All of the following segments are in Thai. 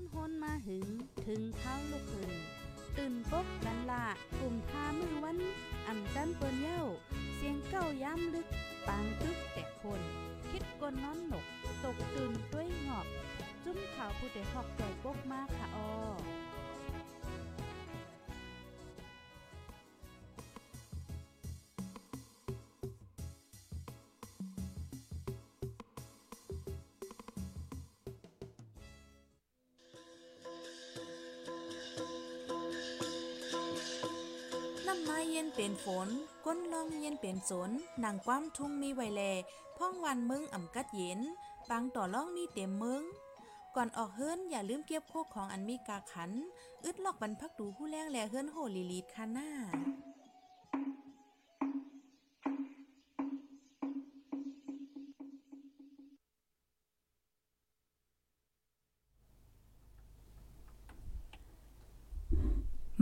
อนฮนมาหึง ถึงเท้าลูกหึงตื่นปกกันละกลุ่มทามือวัน อ่ำจันเปิ้นเย้า เสียงเก้าย้ำลึก ปางตึกแต่คน คิดกนนอนหนก ตกตื่นด้วยหงอบ จุ้มข่าวผู้ใดหอกใจปกมากค่ะออ น้ำไม้เย็นเป็นฝน ก้นลองเย็นเป็นสนนังความทุ่งมีไวแล พ่องวันมึงอ่ำกัดเย็นปางต่อล่องมีเต็มมึง ก่อนออกเฮิรนอย่าลืมเก็บโคกของอันมีกาขัน อึดลอกบรรพักดูผู้แรงแลเฮิรนโหลีลีดคาหน้า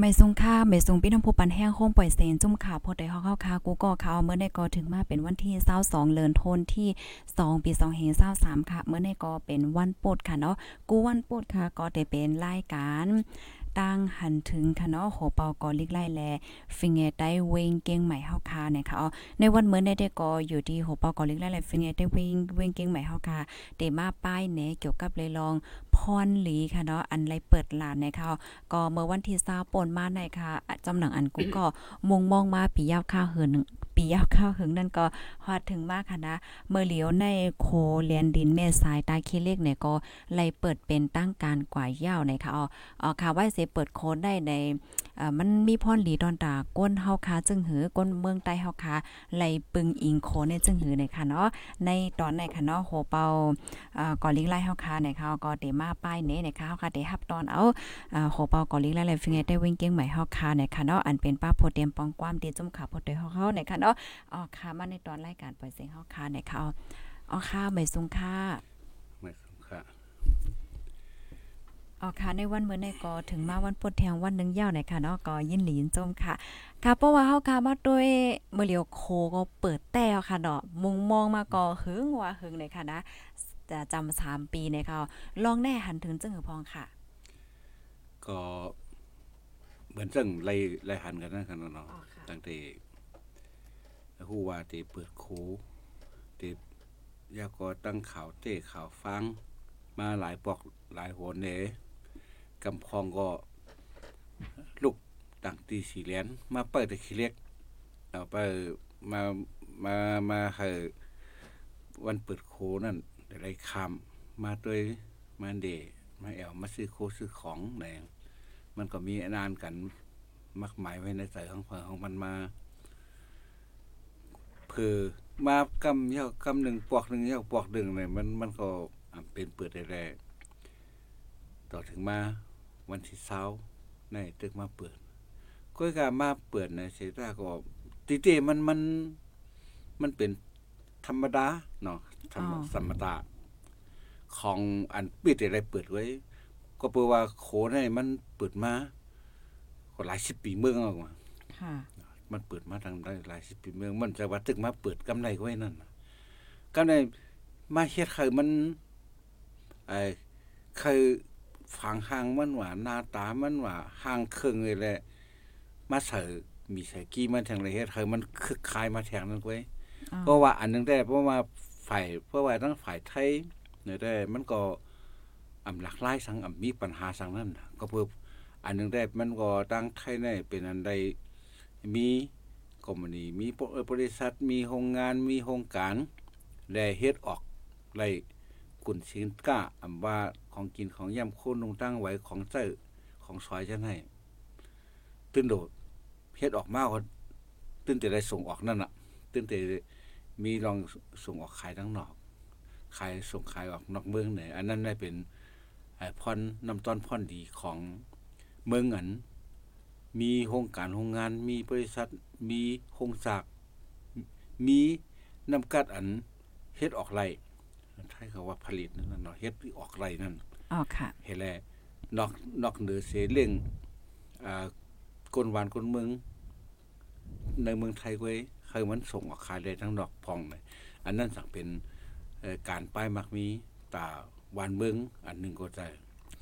ไม่ทรงค่าไม่ทรงพี่น้องผู้ปันแห้งโค้งปล่อยเซนจุ่มขาพดได้เฮาเข้าคากูก็ข่าวเมื่อในก็ถึงมาเป็นวันที่22เดือนธันที่ 2 ปี2523ค่ะ เมื่อในก็เป็นวันปดค่ะเนาะกูวันปดค่ะก็ได้เป็นรายการ ตั้งหันถึงค่ะเนาะโหเปาก็ลิกไล่แลฟิงเกได้เวงเก่งใหม่เฮาคาเนี่ยค่ะอ๋อในวันเมื่อในได้ก็อยู่ที่โหเปาก็ลิกไล่แลฟิงเกได้เวงเวงเก่งใหม่เฮาคาเดมาป้ายแหนเกี่ยวกับเลยลองพรหลีค่ะเนาะอันไรเปิดลานนะคะก็เมื่อวันที่20ปนมาในค่ะจำหนังอันกูก็มุงมองมาปียาวข้าวเหิน ปียาวข้าถึงนั่นก็ฮอดถึงมากค่ะนะ เมื่อเหลียวในโคเลียนดินเมสายตาคีเล็กเนี่ยก็ไล่เปิดเป็นตั้งการกว่ายาวนค่ะอ๋อค่ะว่าสิเปิดโค้ดได้ใน มันมีพรหลีดอนตาก้นเฮาคาจึงหือก้นเมืองใต้เฮาคาไหลปึงอิงโคในจึงหือเนี่ยค่ะเนาะในตอนไหนค่ะเนาะโหเปาอ่าก่อลิงไล่เฮาคาเนี่ยค่ะก็เตมาป้ายเนเนี่ยค่ะเฮาคาได้รับตอนเอาโหเปากาหลีและแลฟิงเกได้วิ่งเก่งใหม่เฮาคาเนี่ยค่ะเนาะอันเป็นป้าโพเตียมปองความตีจุ่มขาโพเตเฮาเฮาเนี่ยค่ะเนาะอ๋อค่ะมาในตอนรายการปล่อยเสียงเฮาคาเนี่ยค่ะอ๋อค่ะไม่สูงค่ะ ไม่สำคัญ อ๋อค่ะในวันมื้อในก็ถึงมาวันปดแทงวันหนึงยาวเนี่ยค่ะเนาะก็ยินหลียินจมค่ะ ค่ะเพราะว่าเฮาค่ะมาด้วยมื้อเหลียวโคก็เปิดแต้วค่ะเนาะมุงมองมาก็หึงว่าหึงเลยค่ะนะจะจำสามปีเนี่ยค่ะลองแน่หันถึงจึงหือพองค่ะ ก็เหมือนซึ่งไล่ไล่หันกันนั่นกันเนาะอ๋อค่ะตั้งแต่ฮู้ว่าที่เปิดโคที่ยาก็ตั้งข่าวเต้ข่าวฟังมาหลายปอกหลายโหนเน กำพองก็ ลูกตั้งตีสีเหรียญมาเปิดแต่ขี้เล็กเอาไปมามามาเฮอวันเปิดโคนั่นได้คำมาด้วยมาเดมาแอวมาซื้อโคซื้อของแหนมันก็มีนานกันมากมายไว้ในใจของเพิ่นของมันมาเพื่อมากำเยาวกำหนึ่งปอกหนึ่งเยาวปอกหนึ่งเนี่ยมันมันก็เป็นเปิดได้แรกต่อถึงมา วันที่เช้าในตึกมาเปิดก็กามาเปิดในเสตาก็ติเตมันมันมันเป็นธรรมดาเนาะธรรมอ๋อธรรมดาของอันปิดอะไรเปิดไว้ ก็เปลว่าโขนให้มันเปิดมาก็หลายสิบปีเมืองออกมาค่ะมันเปิดมาทางได้หลายสิบปีเมือง มันจะว่าตึกมาเปิดกำไรไว้นั่นน่ะกำไรมาเฮ็ดคือมันไอ้คือ ฝังหางมันว่าหน้าตามันว่าหางเครื่องเลยแหละมาใส่มีใส่กี้มันแทงเลยเฮ็ดคือมันคึกคายมาแทงนั่นไว้อ๋อเพราะว่าอันหนึงได้เพราะว่าฝ่ายเพราะว่าทั้งฝ่ายไทยเนี่ยได้มันก็อำหลากหลายสังอำมีปัญหาสังนั้นน่ะก็เพื่ออันหนึงได้มันก็ตั้งไทยในเป็นอันใดมีคอมมานีมีบริษัทมีโรงงานมีโครงการได้เฮ็ดออกไล่ กุนสินก้าอำว่าของกินของย่ำโคนลงตั้งไว้ของเจ้าของซอยจังให้ตื่นโดดเฮ็ดออกมาก็ตื่นแต่ได้ส่งออกนั่นน่ะ ตื่นแต่มีลองส่งออกขายทั้งนอก ขายส่งขายออกนอกเมืองเนี่ยอันนั้นได้เป็นไอ้พรน้ำต้นพรดีของเมืองอันมีโครงการโรงงาน มีบริษัท มีโครงสากมีน้ำกัดอันเฮ็ดออกไร ไทยเขาว่าผลิตนั่นน่ะเนาะเฮ็ดออกไรนั่นอ๋อค่ะเฮ็ดแลนอกนอกเหนือเสียเรื่องอ่ากลหวานกลเมือง ในเมืองไทยไว้เคยมันส่งออกขายได้ทั้งดอกพองเลยอันนั้นสั่งเป็นเอ่อการป้ายมักมีตาหวานเมือง อันหนึ่งก็จะ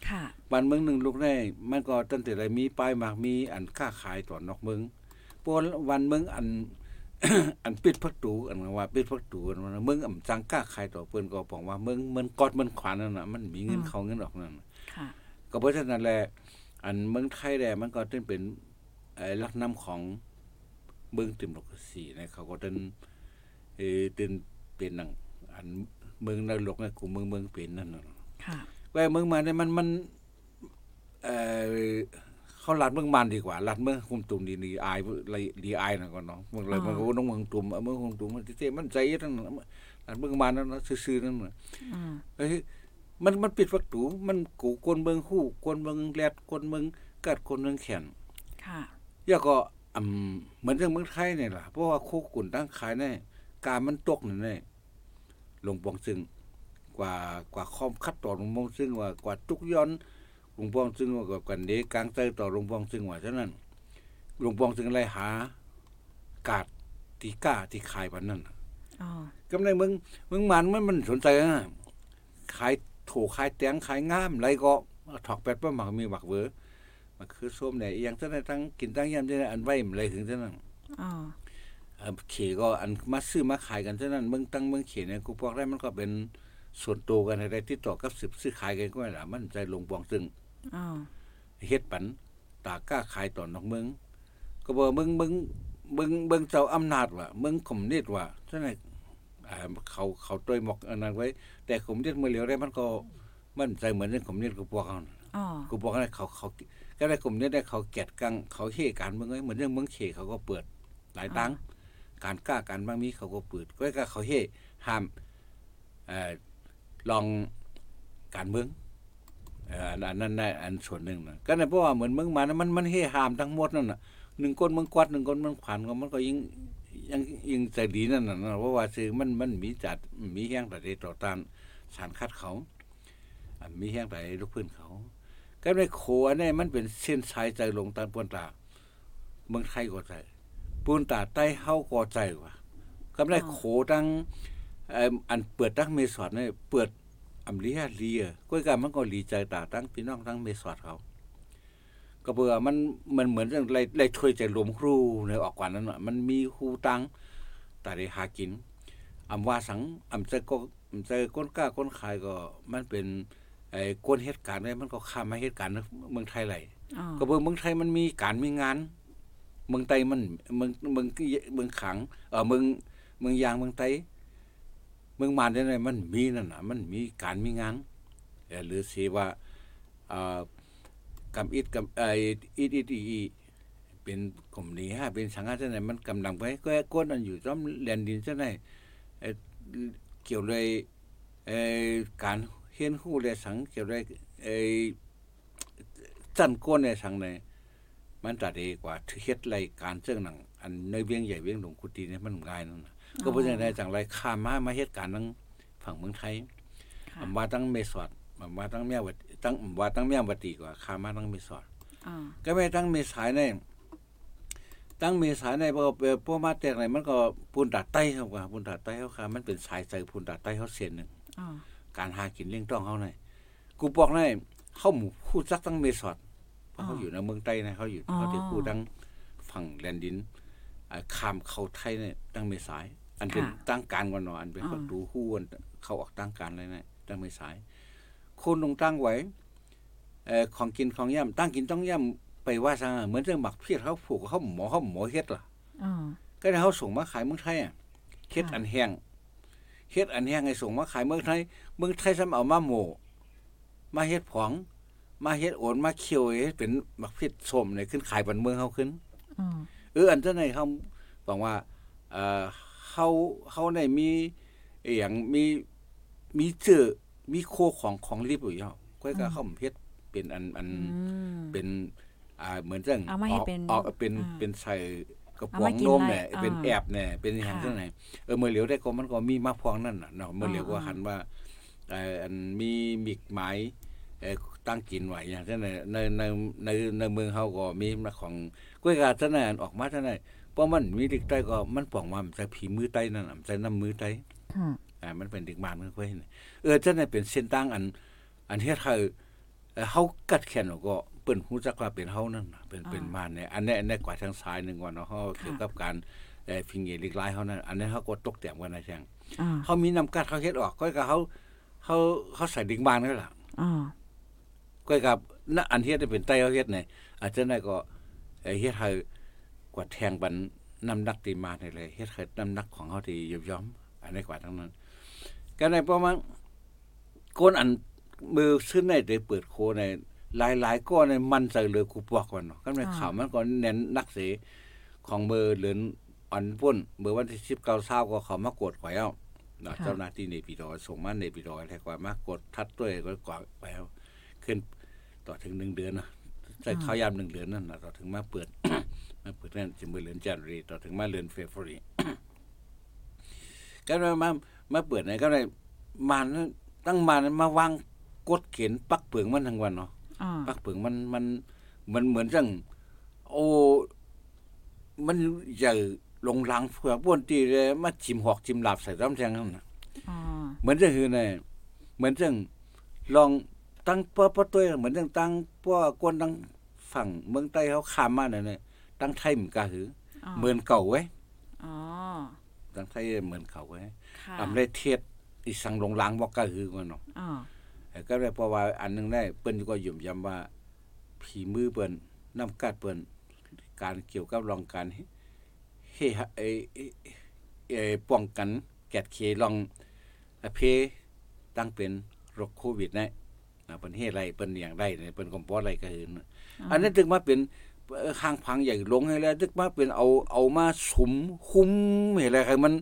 ค่ะบ้านเมืองหนึ่งลูกได้มันก็ตั้งแต่ไรมีป้ายมากมี อันค้าขายต่อนอกเมืองเพราะวันเมืองอัน อันปิดประตูอันว่าปิดประตูอันว่าเมืองอำจังค้าขายต่อเปิ้นก็บอกว่าเมืองมันกอดมันขวานนั่นน่ะมันมีเงินเข้าเงินออกนั่นค่ะก็เพราะฉะนั้นแหละอันเมืองไทยแหละมันก็ต้องเป็นไอ้ลักน้ำของเมืองติมโมคราซีนะเขาก็ต้องเออเป็นเป็นหนังอันเมืองนรกนะกูเมืองเมืองเป็นนั่นน่ะค่ะว่าเมืองมาเนี่ยมันมันเออ เขาลัดเมืองมันดีกว่าลัดเมืองคุมตุ่มดีดีอายเลยดีอายน่ะก่อนเนาะเมืองเลยมันก็น้องเมืองตุ่มเมืองคุมตุ่มมันเต้มันใจทั้งนั้นลัดเมืองมันนั่นนะซื่อๆนั่นน่ะเอ้ยมันมันปิดประตูมันกูกวนเบิงคู่กวนเบิงแลดกวนเบิงกัดกวนเบิงแขนค่ะยาก็อืมเหมือนเรื่องเมืองไทยเนี่ยล่ะเพราะว่าโคกุนตั้งขายนี่การมันตกนี่แน่ลงปองซึ่งกว่ากว่าคอมคัดต่อลงปองซึ่งว่ากว่าทุกย้อน หลวงปองซึ่งว่ากับกันเดกลางใจต่อหลวงปองซึ่งว่าฉะนั้นหลวงปองซึ่งไล่หากาดที่กล้าที่ขายปานนั้นน่ะอ๋อกำไรมึงมึงมันมันมันสนใจนะขายถูกขายแตงขายงามไรก็ถอกแปดป้าหมักมีหมักเวอมันคือส้มเนี่ยอหย่างเท่านั้นทั้งกินตั้งยำเท่านั้นอันไว้มันเลยถึงเท่านั้นอ๋อเอ่อเขก็อันมาซื้อมาขายกันเท่านั้นเมืองตั้งเมืองเขเนี่ยกูบอกได้มันก็เป็นส่วนตัวกันอะไรที่ต่อกับสืบซื้อขายกันก็ไม่ละมันใจลงปองซึ่งอ๋อ เฮ็ดปัน ตากล้าขายต่อนอกเมือง ก็บอกมึงมึงมึงมึงเจ้าอำนาจว่ะมึงข่มนิดว่ะฉะนั้นอ่าเขาเขาต้วยหมอกอันนั้นไว้ แต่ข่มนิดมือเหลียวได้มันก็มันใจเหมือนเรื่องข่มนิดกูบอกเขาน่ะอ๋อกูบอกให้เขาเขาก็ได้ข่มนิดได้เขาแกดกังเขาเฮการเมืองไว้เหมือนเรื่องเมืองเขเขาก็เปิดหลายตังการกล้าการบางมีเขาก็เปิดก็ก็เขาเฮห้ามเอ่อลองการเมืองเอ่ออันนั้นได้อันส่วนหนึ่งนะก็ในเพราะว่าเหมือนเมืองมานะมันมันเฮหามทั้งหมดนั่นน่ะหนึ่งคนเมืองกวัดหนึ่งคนเมืองขวานก็มันก็ยิ่งยังยิ่งใจดีนั่นน่ะนะเพราะว่าซื้อมันมันมีจัดมีแห้งแต่ได้ต่อต้านสารคัดเขาอะมีแห้งแต่ลูกพื้นเขา ก็ในโขอันนี้มันเป็นเส้นสายใจลงตามปวนตาเมืองไทยก็ใจปูนตาใต้เฮาก็ใจว่าก็ในโขตั้งอ่ออันเปิดตั้งเมสอดเนี่ยเปิด อำเลียเลียก้อยกันมันก็หลีใจตาตั้งพี่น้องทั้งเมสอดเขา ก็เบื่อมันมันเหมือนเรื่องไรไรถ้วยใจรวมครูในออกกว่านั้นน่ะมันมีครูตังแต่ได้หากินอำว่าสังอำใจก็อำใจก้นกล้าก้นขายก็ มันเป็นไอ้ก้นเหตุการณ์เนี่ยมันก็ข้ามมาเหตุการณ์เมืองไทยไหลอ๋อก็เบิ่งเมืองไทยมันมีการมีงานเมืองไตมันเมืองเมืองเมืองขังเออเมืองเมืองยางเมืองไต เมืองมานเนี่ยมันมีนั่นนะมันมีการมีงานหรือสิว่ากำอิดกำไออิดอิดอีเป็นกลุ่มนี้ฮะเป็นสังฆาจังไหนมันกำลังไปก็ก้นอันอยู่ต้อมแลนดินจังไหนเอ่อเกี่ยวเลยเอการเฮียนฮู้เลยสังเกี่ยวเลยเอจันก้นในทางในมันตัดดีกว่าที่เฮ็ดรายการเจ้งหนังอันในเวียงใหญ่เวียงหลวงกุฏิเนี่ยมันง่ายนั่นนะ ก็บ่จังได๋จังไรข้ามมามาเฮ็ดการทั้งฝั่งเมืองไทยค่ะอำว่าตั้งเมสอดอำว่าตั้งแม่วัดตั้งอำว่าตั้งแม่วัดดีกว่าข้ามมาตั้งเมสอดอ๋อก็ไม่ตั้งเมสายในตั้งเมสายในบ่เอ่อพวกมาแตกไหนมันก็ปูนตาใต้เฮาว่าปูนตาใต้เฮาค่ะมันเป็นสายใจปูนตาใต้เฮาเส้นหนึงอ๋อการหากินเลี้ยงต้องเขาหน่อยกูบอกให้เขาหมู่พูดจักตั้งเมสอดเพราะเขาอยู่ในเมืองใต้นะเขาอยู่เขาที่พูดตั้งฝั่งแลนดินอ่าข้ามเข้าไทยเนี่ยตั้งเมษาย อันเป็นตั้งการก่อนเนาะอันเป็นประตูหู้อันเข้าออกตั้งการเลยนะตั้งเมษายคนลงตั้งไว้เอ่อของกินของย่ำตั้งกินต้องย่ำไปว่าซะเหมือนเรื่องหมักเพียรเขาผูกเขาหมอเขาหมอเฮ็ดล่ะอ๋อก็ได้เขาส่งมาขายเมืองไทยอะเฮ็ดค่ะอันแห้งเฮ็ดอันแห้งให้ส่งมาขายเมืองไทยเมืองไทยซ้ำเอามาโหมมาเฮ็ดผอง มาเฮ็ดโอนมาเคี่ยวเฮ็ดเป็นมักพิษส้มเนี่ยขึ้นขายบันเมืองเฮาขึ้นอ๋อเอออันเท่าไหนเขาบอกว่าเอ่อ เฮาเฮาได้มีอหย่างมีมีเจอมีโคของของลิบอยู่เนาะก้อยก็เขาเฮ็ดเป็นอันอันอืมเป็นอ่าเหมือนจังเอามาให้เป็นออกเป็นอ่าเป็นใส่กระป๋เอาองมากินนมได้เนี่ยอ่าเป็นแอบเนี่ยเป็นอย่างค่ะจังไหนเออเมื่อเหลียวได้ก็มันก็มีมาพองนั่นน่ะเนาะเมื่อเหลียวก็อ่าหันว่าเอ่ออันมีมิกหมายเอ่อตั้งกินไว้อย่างจังไหนในในในในเมืองเฮาก็มีมาของก้อยกาจังไหนอันออกมาจังไหน เพราะมันมีเด็กใต้ก็มันป้องว่ามันจะผีมือใต้นั่นน่ะมันจะน้ำมือใต้ค่ะอ่ามันเป็นเด็กมานมันก็เห็นเออจังไหนเป็นเส้นตั้งอัน อันเฮ็ดให้เอ่อเฮากัดแขนก็เปิ้นฮู้จักว่าเป็นเฮานั่นน่ะเป็นเป็นอ่ามมาเนี่ยอันนี้อันนี้กว่าทางซ้ายหนึงว่าเนาะเฮาเกี่ยวกับการเอ่อพิงเงลิกลายเฮานั่นอันนี้เฮาก็ตกแต่งกันนะแช่งอ่าเฮามีน้ำกัดเขาเฮ็ดออกก็ก็เฮาเฮาเฮาใส่ดิ่งบานนั่นล่ะอ่าก็กับณอันเฮ็ดเป็นไตเขาเฮ็ดเนี่ยอาจจะได้ก็เอ่อเฮ็ดให้ กว่าแทงบันน้ำหนักตีมาได้เลยเฮ็ดให้น้ำหนักของเฮาที่ยอม อันนี้กว่าทั้งนั้น ก็ในประมาณก้นอันมือซึ่งในได้เปิดโคในหลายๆก้อนในมันใส่เลยกูปอกก่อนเนาะก็ในข่าวมันก็เน้นนักเสของเบอร์เหลือนอันป่นเบอร์วันที่19 20ก็เขามากดข่อยเอาเนาะเจ้าหน้าที่ในปีดอยส่งมาในปีดอยแล้วก็มากดทัดด้วยก็กว่าไปเอาขึ้นต่อถึง1เดือนนะใช้ข้าวยาม1เดือนนั่นนะต่อถึงมาเปิด มาเปิดนั่นจะมือเดือนจันทรีต่อถึงมาเดือนเฟบรุรีก็เลยมามาเปิดไหนก็เลยมันตั้งมันมาวางกดเข็นปักเปลืองมันทั้งวันเนาะอ่าปักเปลืองมันมันมันเหมือนจังโอ้มันใหญ่ลงหลังเพื่อป้วนตีเลยมาจิ้มหอกจิ้มหลับใส่ต้มแทงนั่นน่ะอ่าเหมือนจะคือไงเหมือนจังลองตั้งเป้อป้อตัวเหมือนจังตั้งป้อกวนตั้งฝั่งเมืองใต้เขาข้ามมาเนี่ยนะ ตั้งไทยเหมือนกะหืออ่าเหมือนเก่าไว้ยอ๋อตั้งไทยเหมือนเก่าไว้ยค่ะอำได้เทียดอีสังลงหลังบ่กะหือกันเนาะอ่าแต่ก็ได้เพราะว่าอันหนึงได้เปิ้นก็ยุ่มย้ำว่าผีมือเปิ้นน้ำกัดเปิ้นการเกี่ยวกับรองการเฮฮะเอเอเอป้องกันแกดเคลองอเพตั้งเป็นโรคโควิดนะนะเปิ้นเฮ็ดไรเปิ้นอย่างไรเนี่ยเปิ้นก็บ่อะไรก็คือนะอันนั้นถึงมาเป็นเอ่อ ข้างพังใหญ่ลงให้แล้วถึงมาเป็นเอาเอามาสุมคุมให้อะไรให้มัน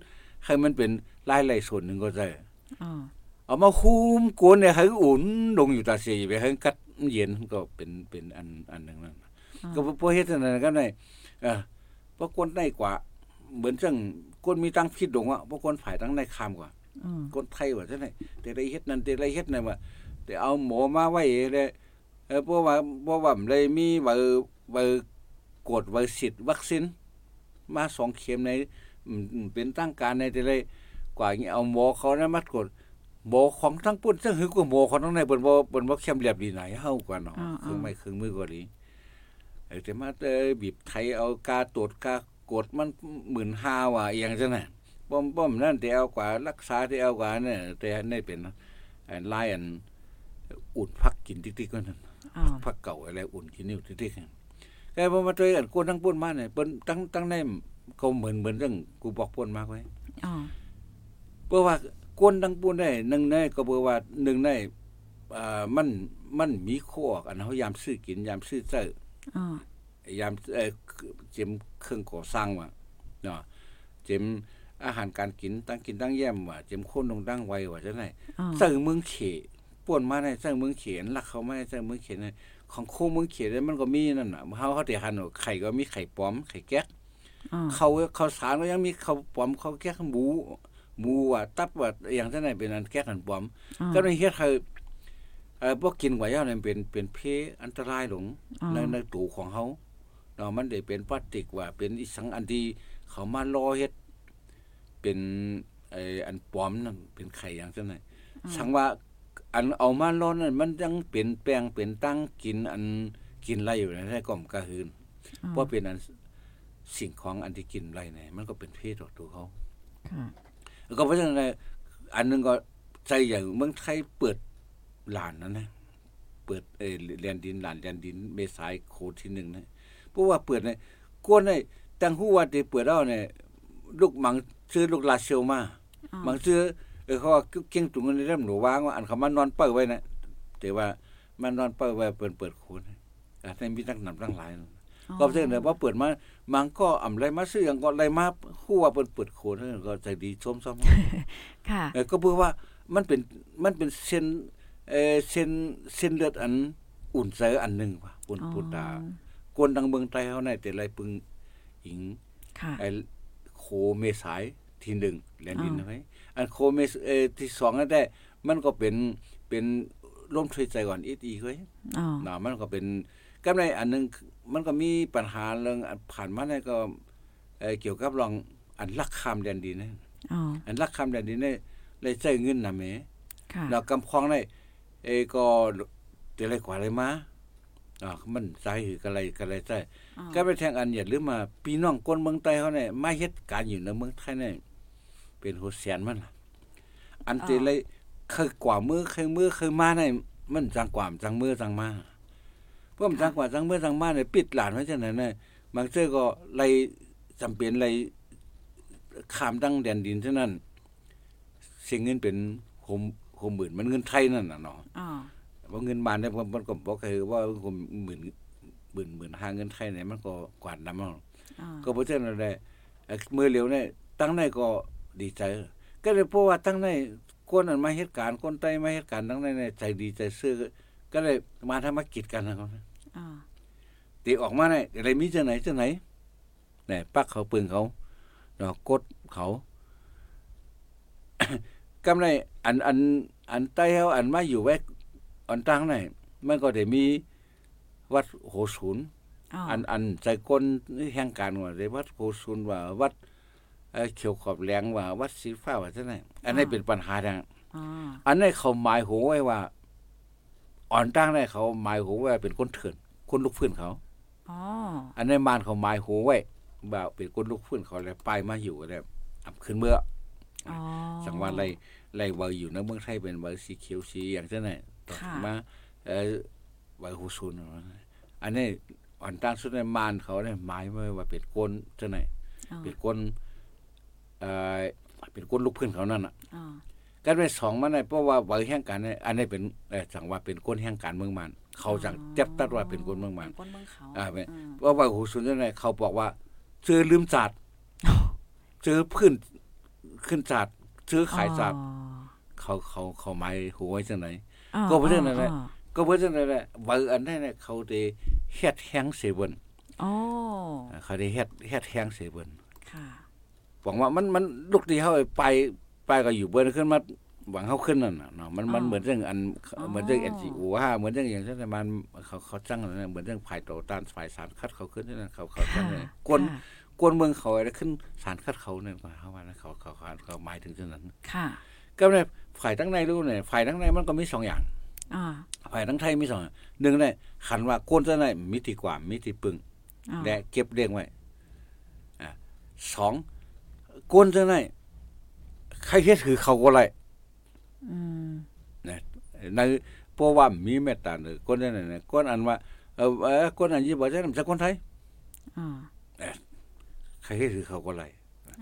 ให้มันเป็นรายๆส่วนหนึงก็ได้อ่าเอามาคุมกวนเนี่ยให้อุ่นลงอยู่ตาเสียไปให้กัดเย็นก็เป็นเป็นอันอันหนึ่งนั่นน่ะก็พอเฮ็ดนั่นก็ได้เออพอกวนได้กว่า เหมือนจังกวนมีตั้งผิดลงอะพอกวนฝ่ายตั้งในคามกว่าอืมกวนไทยว่าจังได๋แต่ได้เฮ็ดนั่นแต่ได้เฮ็ดนั่นว่าแต่เอาหมอมาไว้เลยเออเพราะว่าเพราะว่ามันเลยมีเบ อร์เบอร์กดเบอร์สิทธิ์วัคซีนมาสองเข็มในอืมเป็นตั้งการในแต่เลยกว่าอย่างนี้เอาหมอเขานะมากดหมอของทั้งปุ่นซึ่งหือกว่าหมอของทั้งในเปิ้นบ่เปิ้นบ่เข้มเรียบดีไหนเฮากว่าเนาะเครื่องไม้เครื่องมือกว่าดีเออแต่มาเอ้ยบีบไทยเอากาตรวจกากดมัน15,000ว่าอหยังจังน่ะป้อมป้อมนั่นแต่เอากว่ารักษาที่เอากว่าเนี่ยแต่นี่เป็นอันลายอันอุ่นพักกินติ๊กๆก็นั่นอ่าพักเก่าอะไรอุ่นกินนิ้วติ๊กๆ แต่พอมาตัวอันกวนทั้งปุ่นมาเนี่ยเปิ้นตั้งตั้งในเขาเหมือนเหมือนเรื่องกูบอกป่นมากไว้อ่าเพราะว่ากวนทั้งปูนได้หนึ่งในก็เบอว่าหนึ่งในอ่ามันมันมีข้ออันเฮายามซื้อกินยามซื้อเจออ่ายามเอ่อเจิมเครื่องก่อสร้างว่าเนาะเจิมอาหารการกินตั้งกินตั้งแย้มว่าเจิมคนลงตั้งไว้ว่าจังได๋อ่าใส่เมืองเข ป่วนมาได้ใส่เมืองเขนลักเขามาใส่เมืองเขนของโคเมืองเขนมันก็มีนั่นน่ะเฮาเฮาได้หันว่าไข่ก็มีไข่ปลอมไข่แก๊กอ่าเขาเขาสารก็ยังมีเขาปลอมเขาแก้หมูหมูว่าตับว่าอย่างนั้นเป็นอันแก้กันปลอมอ่าก็ในเฮ็ดให้เอ่อบ่กินไว้ยาวนี่เป็นเป็นเพอันตรายหลงอ่าในในตูของเฮาเนาะมันได้เป็นพลาสติกว่า เป็นอีสังอันที่เขามารอเฮ็ดเป็นไอ้อันปลอมนั่นเป็นไข่อย่างจังไดสังว่า อันเอามารอนั่นมันยังเป็นแป้งเป็นตั้งกินอันกินไรอยู่ในให้ก่อมกระหืนเพราะเป็นอันสิ่งของอันที่กินไรเนี่ยมันก็เป็นเพศต่อตัวเขาค่ะแล้วก็เพราะฉะนั้นเนี่ยอันหนึงก็ใจอย่างเมืองไทยเปิดหลานนั่นนะเปิดเออแลนดินหลานแลนดินเมษายโคที่หนึ่งนะเพราะว่าเปิดเนี่ยกวนเนี่ยตั้งหู้ว่าที่เปิดแล้วเนี่ยลูกหมังซื้อลูกลาเซลมาอ่าบางซื้อ เออเขาว่าเก่งตุงเงินในเริ่มหนูวางว่าอันเขามานอนเปิดไว้นะแต่ว่ามันนอนเปิดไว้เปิดเปิดโคนอันนี้มีตั้งนำตั้งหลายนะก็เช่นเลยว่าเปิดมามันก็อ่ำไรมาซื้ออย่างก็ไรมาคู่ว่าเปิดเปิดโคนนั่นก็ใจดีชมซ้ำค่ะเออก็เพื่อว่ามันเป็นมันเป็นเส้นเออเส้นเส้นเลือดอันอุ่นใจอันหนึ่งว่ะปุ่นอ๋อปุ่นตากวนดังเมืองไทยเฮาในแต่ไรปึงหิงค่ะไอ้โคเมษาย ที่หนึ่งแลนดินอ๋อไว้อันโคเมษเออที่สองนั่นได้ มันก็เป็นเป็นร่วมช่วยใจก่อนอีกอีกเว้ยอ๋อนะมันก็เป็นก็ในอันหนึงมันก็มีปัญหาเรื่องอันผ่านมาเนี่ยก็เอ่อเกี่ยวกับรองอันลักคามแดนดินนะอ๋ออันลักคามแดนดินเนี่ยเลยใช้เงินนะแหมค่ะแล้วกำคองได้เออก็แต่อะไรกว่าอะไรมาอ่ามันใจหือกันอะไรกันอะไรใจอ๋อก็ไปแทงอันอย่าลืมมาพี่น้องคนเมืองใต้เขาเนี่ยมาเฮ็ดการอยู่ในเมืองไทยเนี่ย เป็นหัวแสนมันล่ะอันที่เลยเคยกว่ามือเคยมือเคยมาเนี่ยมันจังกว่าจังมือจังมาเพราะมันจังกว่าจังมือจังมาเนี่ยปิดหลานไว้จังไหนเนี่ยบางเจ้อก็เลยจำเป็นเลยข้ามดังแดนดินเท่านั้นเสียเงินเป็นโฮมโฮมหมื่นมันเงินไทยนั่นน่ะเนาะอ๋อว่าเงินบาทเนี่ยมันก็บอกคือว่าผมหมื่นหมื่นหมื่นห้าเงินไทยเนี่ยมันก็กวาดน้ำมันอ๋อก็เพราะฉะนั้นแหละเอ่อมือเหลียวเนี่ยตั้งในก็ ดีใจ ก็เลยเพราะว่าตั้งในคนนั้นมาเหตุการณ์คนใต้มาเหตุการณ์ตั้งในเนี่ยใจดีใจซื่อก็เลยมาทำมากิจกันนะครับอ๋อตีออกมาเนี่ยอะไรมีจะไหนจะไหนเนี่ยปักเขาปืนเขาเนาะกดเขากำไรอันอัน อันใต้เขาอันมาอยู่ไว้อันตั้งไหนมันก็ได้มีวัดโหศูนย์อ๋ออันอันใจก้นแห่งการว่าได้วัดโพซุนว่าวัด เอ่อเขียวขอบแหลงว่าวัดสีฟ้าว่าจังได๋อันนี้เป็นปัญหาทางอ๋ออันนี้เขาหมายหัวไว้ว่า อ่อนตั้งได้เขาหมายหัวไว้เป็นคนเถื่อนคนลูกพื้นเขาอ๋ออันนี้มานเขาหมายหัวไว้ว่าเป็นคนลูกพื้นเขาแล้วไปมาอยู่แล้วอับขึ้นเมื่ออ๋อสังว่าไล่ไล่ว่าอยู่ในเมืองไทยเป็นว่าสีเขียวสีอย่างจังได๋ต่อค่ะมาเอ่อว่าโหซุนอันนี้อ่อนตั้งสุดในมานเขาเนี่ยหมายไว้ว่าเป็นคนจังได๋อ๋อเป็นคน เอ่อเป็นคนลูกพื้นเขานั่นน่ะอ๋อกันไปสองมันเนี่ยเพราะว่าไว้แห่งการเนี่ยอันนี้เป็นเอ่อจังว่าเป็นคนแห่งการเมืองมัน เขาจังจับตัดว่าเป็นคนเมืองมันเป็นคนเมืองเขาอ่าเป็นอืมเพราะว่าหูสุนเนี่ยเขาบอกว่าซื้อลืมศาสตร์ซื้อพื้นขึ้นศาสตร์ซื้อขายศาสตร์อ๋อเขาเขาเขาหมายหัวไว้จังไหนอ๋อก็เพราะฉะนั้นแหละอ๋อก็เพราะฉะนั้นแหละว่าอันนั้นเนี่ยเขาได้เฮ็ดแห้งเสเบินอ๋อเขาได้เฮ็ดเฮ็ดแห้งเสเบินค่ะ หวังว่ามันมันลูกที่เขาไปไปก็อยู่เบิ้นขึ้นมาหวังเขาขึ้นนั่นน่ะเนาะมันมันอ๋อเหมือนเรื่องอันอ๋อเหมือนเรื่องเอ็นจีโอว่าเหมือนเรื่องอย่างเช่นมันเขาเขาจ้างอะไรนะเหมือนเรื่องฝ่ายต่อต้านฝ่ายสารคัดเขาขึ้นนั่นเขาเขาจ้างเลยกวนค่ะกวนเมืองเขาอะไรขึ้นสารคัดเขาเนี่ยว่าเขาว่านะเขาเขาเขาเขาหมายถึงเช่นนั้น ค่ะ ก็ในฝ่ายทั้งในรู้เนี่ยฝ่ายทั้งในมันก็มีสองอย่างอ๋อฝ่ายทั้งไทยมีสองอย่างหนึ่งเนี่ยขันว่ากวนเจ้าในมิติกว่ามิติปึงอ๋อและเก็บเลี้ยงไว้อ่าสอง กวนเจ้าในใครเฮ็ดคือเขาก็ไรอืมในเพราะว่ามีเมตตาเนอะคนนั้นน่ะคนอันว่าเออเออคนอันยี่บ่ใช่นำจากคนไทยอ๋อใครเฮ็ดคือเขาก็ไร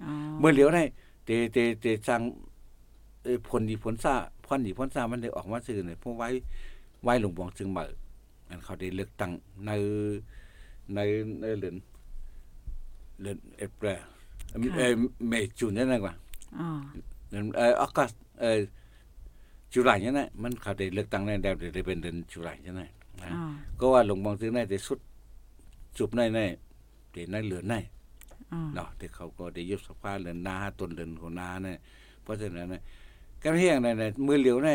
อ๋อเมื่อเหลียวได้เตเตเตจังเอ่อผลดีผลซ่าพรดีผลซ่ามันได้ออกมาซื่อเนี่ยเพราะไว้ไว้หลวงบวงจึงมาอันเขาได้เลือกตั้งในในในเดือนเดือนเอพริลเอ่อ เมษจูนนั่นน่ะกว่าอ๋อเดือนเอ่อออกัสเอ่อจุลายนั่นน่ะมันเขาได้เลือกตั้งในเดือนได้เป็นเดือนจุลายนั่นน่ะนะอ๋อก็ว่าหลวงบางซึ่งในแต่สุดจุบในในเดี๋ยวในเหลือในอ๋อเนาะที่เขาก็ได้ยุบสภาเหลือนาต้นเดือนของนาเนี่ยเพราะฉะนั้นเนี่ยการเฮียงในในมือเหลียวใน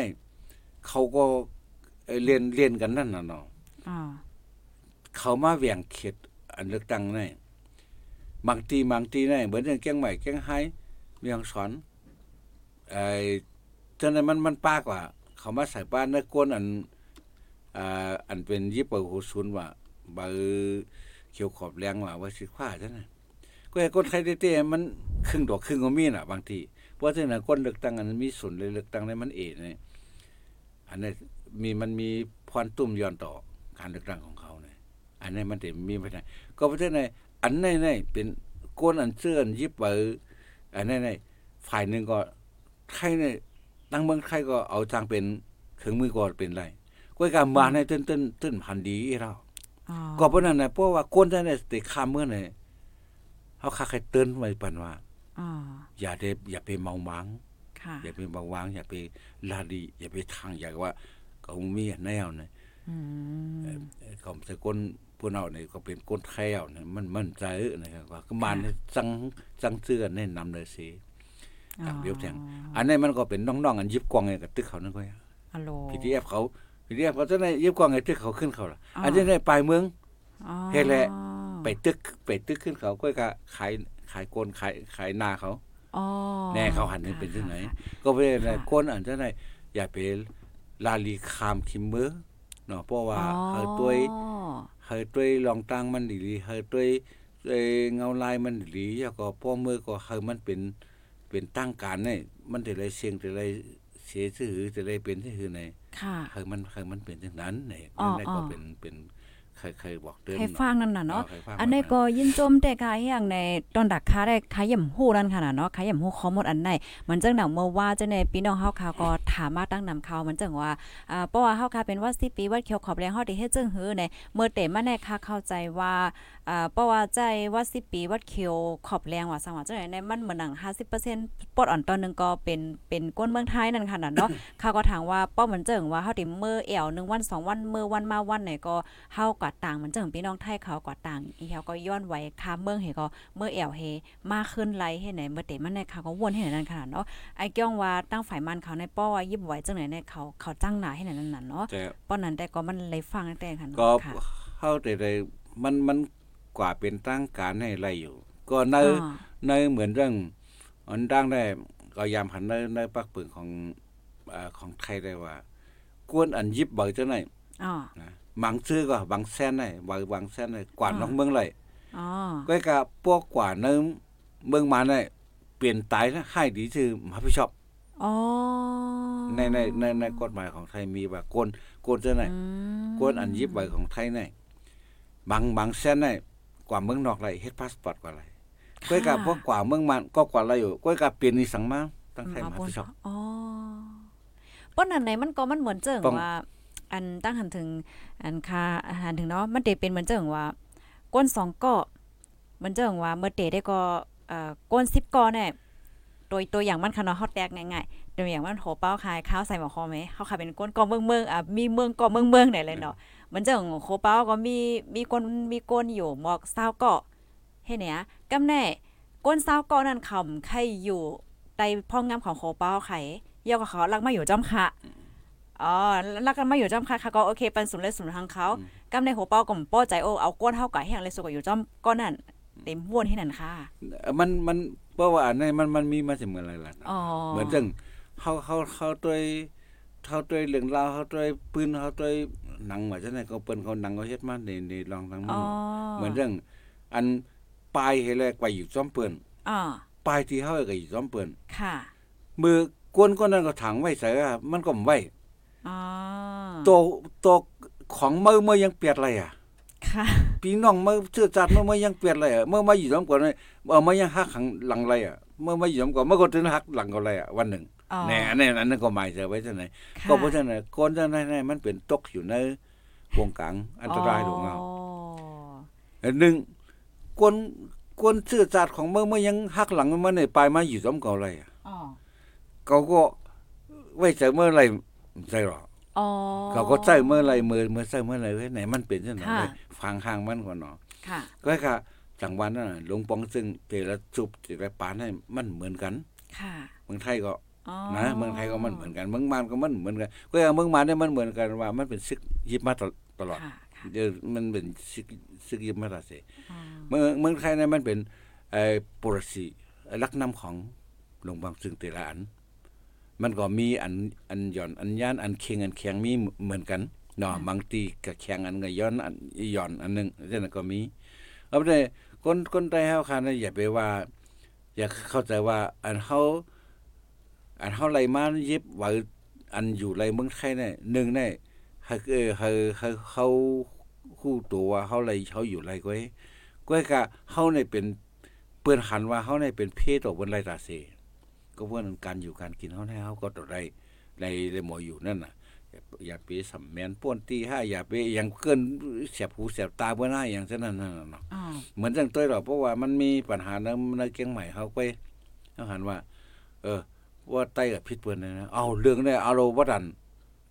เขาก็เอ่อเรียนเรียนกันนั่นน่ะเนาะอ๋อเขามาแหว่งเขตอันเลือกตั้งใน บางทีบางทีในเหมือนอย่างแกงใหม่แกงไห้เมียงสอนไอ้ฉะนั้นมันมันป้ากว่า เขามาใส่บ้านในก้นอันอ่าอันเป็นยิบเปิลหูซุนว่าเบอร์เขียวขอบแรงว่าว่าสิคว้าจังนั้นก็ไอ้คนไทยเต้ๆมันครึ่งดอกครึ่งก็มีน่ะ บางทีเพราะฉะนั้นคนเลือกตั้งอันมีส่วนเลยเลือกตั้งในมันเองเนี่ยอันนี้มีมันมีพรตุ้มย้อนต่อการเลือกตั้งของเขาเนี่ยอันนี้มันจะมีไปัญหาก็เพราะฉะนั้น อันนี้เนี่ยเป็นก้นอันเสื้ออันยิบเบอร์อันนี้เนี่ยฝ่ายหนึ่งก็ไทยเนี่ยตั้งเมืองไทยก็เอาจางเป็นเครื่องมือก็เป็นไรก็การมาในต้นต้นต้นพันธุ์ดีอีเราอ๋อก็เพราะนั้นนะเพราะว่าคนจะได้ติข้ามเมื่อไหร่เขาคาใครเตือนไว้ปันว่าอ๋ออย่าได้อย่าไปเมาหมางค่ะอย่าไปเมาหวาง อย่าไปลาดีอย่าไปทางอย่าว่าเขามีแนวเนี่ยอืมเขาใส่ก้น พวกเราเนี่ยก็เป็นก้นแท้วเนี่ยมันมันใจเอ้อนะครับว่าก็มันจังจังเสื้อแนะนำเลยสิต่างเดียวแทงอันนี้มันก็เป็นน้องๆอันยิบกวางไงกับตึกเขานั่นก็ฮัลโหลพีทีเอฟเขาพีทีเอฟเขาจะได้ยิบกวางไงตึกเขาขึ้นเขาล่ะอันนี้ได้ปลายเมืองอ๋อเฮ็ดแหละไปตึกไปตึกขึ้นเขาก็ก็ขายขายโกนขายขายนาเขาอ๋อแน่เขาหันนี่เป็นที่ไหนค่ะก็ไปในคนอันจะได้อย่าไปลาลีคามคิมเมอร์คเนาะเพราะว่าอ๋อเฮาตัวย เฮาตัวยลองตั้งมันดีๆเฮาตัวยเอ่อเงาลายมันดีๆแล้วก็พ่อมือก็เฮามันเป็นเป็นตั้งการเนี่ยมันจะได้เสียงจะได้เสียชื่อจะได้เป็นชื่อในค่ะเฮามันเฮามันเป็นจังนั้นเนี่ยอ๋อนั่นก็อ๋อเป็นเป็น ใครใครบอกเตือนใครฟังนั่นน่ะเนาะใครฟังอันนี้ก็ยินจมแต่กายอย่างในตอนดักค้าได้ขายย่ำฮู้นั่นค่ะเนาะขายย่ำฮู้ข้อมูลอันไหนมันจังหนังเมื่อว่าจะในพี่น้องเฮาค่ะก็ถามมาตั้งนำเขามันจังว่าอ่าเพราะว่าเฮาค่ะเป็นว่า10ปีวัดเขียวขอบแรงเฮาได้เฮ็ดจังหือในเมื่อเตมาแน่ค่ะเข้าใจว่า อ่าเพราะว่าใจว่า10ปีวัดเขียวขอบแรงว่าสังว่าจังไหนในมันเหมือนหนัง50%ปลดอ่อนตอนหนึงก็เป็นเป็นก้นเมืองไทยนั่นค่ะน่ะเนาะเขาก็ถามว่าป้อเหมือนเจิงว่าเฮาติเมื่อแอวหนึ่งวันสองวันเมื่อวันมาวันไหนก็เฮากว่าต่างเหมือนเจิงพี่น้องไทยเขากว่าต่างอีเฮาก็ย้อนไว้คาเมืองเฮก็เมื่อแอวเฮมาขึ้นไลให้ไหนเมื่อเตมันในเขาก็วนให้ไหนนั่นขนาดเนาะไอ้เกี้ยงว่าตั้งฝ่ายมันเขาในป้อว่ายิบไหวจังไหนในเขาเขาจ้างหนาให้ไหนนั่นน่ะเนาะแต่ป้อนั้นแต่ก็มันเลยฟังตั้งแต่ค่ะเนาะก็ค่ะเฮาแต่ได้มันมัน กว่าเป็นตั้งการให้ไรอยู่ ก็ในอ๋อในเหมือนเรื่องอันดังได้ก็ยามหันในในปักปึงของเอ่อของไทยได้ว่ากวนอันยิบบ่จังไหนอ๋อนะบางซื้อก็บางแสนได้บางบางแสนได้กว่าอ่าน้องเมืองเลยอ๋อก็กะพวกกว่าเนิมเมืองมาได้เปลี่ยนตายนะให้ดีชื่อมหาพิชอบอ๋อในในในในกฎหมายของไทยมีว่ากวนกวนจังไหนอืมกวนอันยิบใบของไทยในบางบางแสนใน กว่าเมืองนอกไรเฮ็ดพาสปอร์ตกว่าไรก้อยกับพวกกว่าเมืองมันก็กว่าไรอยู่ก้อยกับเปลี่ยนนิสังมาตั้งไทยมาพิชอบอ๋อป้อนอันไหนมันก็มันเหมือนเจิงต้องว่า อันตั้งหันถึง อันคาหันถึงเนาะมันเตเป็นเหมือนเจิงว่าก้นสองก้อเหมือนเจิงว่าเมื่อเตได้ก็เอ่อก้นสิบก้อเนี่ยตัวตัวอย่างมันค่ะเนาะเฮาแตกง่ายๆตัวอย่างมันโหเป้าขายข้าวใส่หม้อคอไหมเฮาขายเป็นก้นก้อเมืองเมืองอะมีเมืองก้อเมืองเมืองไหนเลยเนาะ มันเจิงโคเป้าก็มีมีก้นมีก้นอยู่หมอก20ก้อเฮ็ดเนี่ยกำแน่ก้น20ก้อนั่นคำใครอยู่ใต้พ่องงามของโคเป้าไข่เยากับเขาลักมาอยู่จอมค่ะอ๋อลักกันมาอยู่จอมค่ะค่ะก็โอเคปันสุนเลยสุนทางเขากำในหัวเป้าก็มป้อใจโอเอาก้นเฮาก่แห้งเลยสุกอยู่จอมก้อนนั่นเต็มวนให้นั่นค่ะ มันมันเพราะว่าอันนี้มันมันมีมาจากเมืองอะไรล่ะอ๋อเหมือนจังเฮาเฮาเฮาด้วยเฮาด้วยเรื่องราวเฮาด้วยปืนเฮาด้วย หนังว่าจังได๋ก็เปิ้นเขาหนังเขาเฮ็ดมาในในลองทางอ๋เมือองเหมือนเรื่อง อันปลายให้แลกไปอยู่ซ้อมเปิ้นอ๋อปลายที่เฮาก็อยู่ซ้อมเปิ้นค่ะ มือกวนคนนั้นก็ถังไว้ใส่อะมันก็บ่ไว้อ๋อตัวตัวของมือมือยังเปียดเลยอะค่ะพี่น้องมือเชื่อจัดมือมือยังเปียดเลยอะเมื่อมาอยู่ซ้อมก่อนเลยเออมายังหักขังหลังเลยอะเมื่อมาอยู่ซ้อมก่อนเมื่อก็ถึงหักหลังก็เลยอะวันหนึ่งอ๋อ แน่อันนี้อันนั้นก็หมายจะไว้ที่ไหนค่ะก็เพราะฉะนั้นคนจะไหนๆมันเป็นตกอยู่ในวงกลางอันตรายของเราอ๋ออันหนึ่งกวนกวนเชื่อจัดของเมื่อเมื่อยังหักหลังมันในปลายมาอยู่ซ้อมก่อนเลยอะอ๋อเขาก็ไว้ใจเมื่อไหรใจหรอกอ๋อเขาก็ใส่เมื่อไหรเมื่อเมื่อใส่เมื่อไหรเว้ยไหนมันเป็นจังได๋ค่ะเว้ยฟังห่างมันก่อนเนาะค่ะก็ค่ะจังหวัดนั้นน่ะหลวงปองซึ่งเตละจุบเตละปานให้มันเหมือนกัน ค่ะเมืองไทยก็อ๋อ นะเมืองไทยก็มันเหมือนกันเมืองมานก็มันเหมือนกันก็อย่างเมืองมานเนี่ยมันเหมือนกันว่า มันเป็นซึกยิบมาตลอดค่ะค่ะเดี๋ยวมันเป็นซึกซึกยิบมาตลอดสิอ๋อเมืองเมืองไทยเนี่ยมันเป็นไอ้ปรสิลักนำของหลวงปองซึ่งเตละอัน มันก็มีอันอันหย่อนอันย่านอันเคียงอันแข็งมีเหมือนกันเนาะบางทีก็แข็งอันก็ย้อนอันหย่อนอันหนึงเช่นนนก็มีเอาไปเลยคนคนไทยเฮาคันน่ะอย่าไปว่า อย่าเข้าใจว่าอันเฮา อันเฮาไล่มาเย็บว่าอันอยู่ไรเมืองไทยเนี่ยหนึ่งเนี่ยให้เออให้ให้เขาคู่ตัวว่าเฮาไล่เขาอยู่ไรก้อยก้อยกะเฮาเนี่ยเป็นเปิ้นหันว่าเฮาเนี่ยเป็นเพศต่อบนไรตาเสก็เพราะนั้นการอยู่การกินเขาให้เขาก็ต้องได้ในในหมออยู่นั่นน่ะอย่าอย่าไปสำแมนป้วนตีห้าอย่าไปอย่างเกินเสียบหูเสียบตาเบื่อหน้าอย่างเช่นนั้นน่ะเนาะอ๋อเหมือนจังต้อยหรอกเพราะว่ามันมีปัญหาในในเกียงใหม่เขาไปเขาหันว่า เออ ว่าไต้กับพิษเปิ้นนะเอาเรื่องได้เอาเราว่าดัน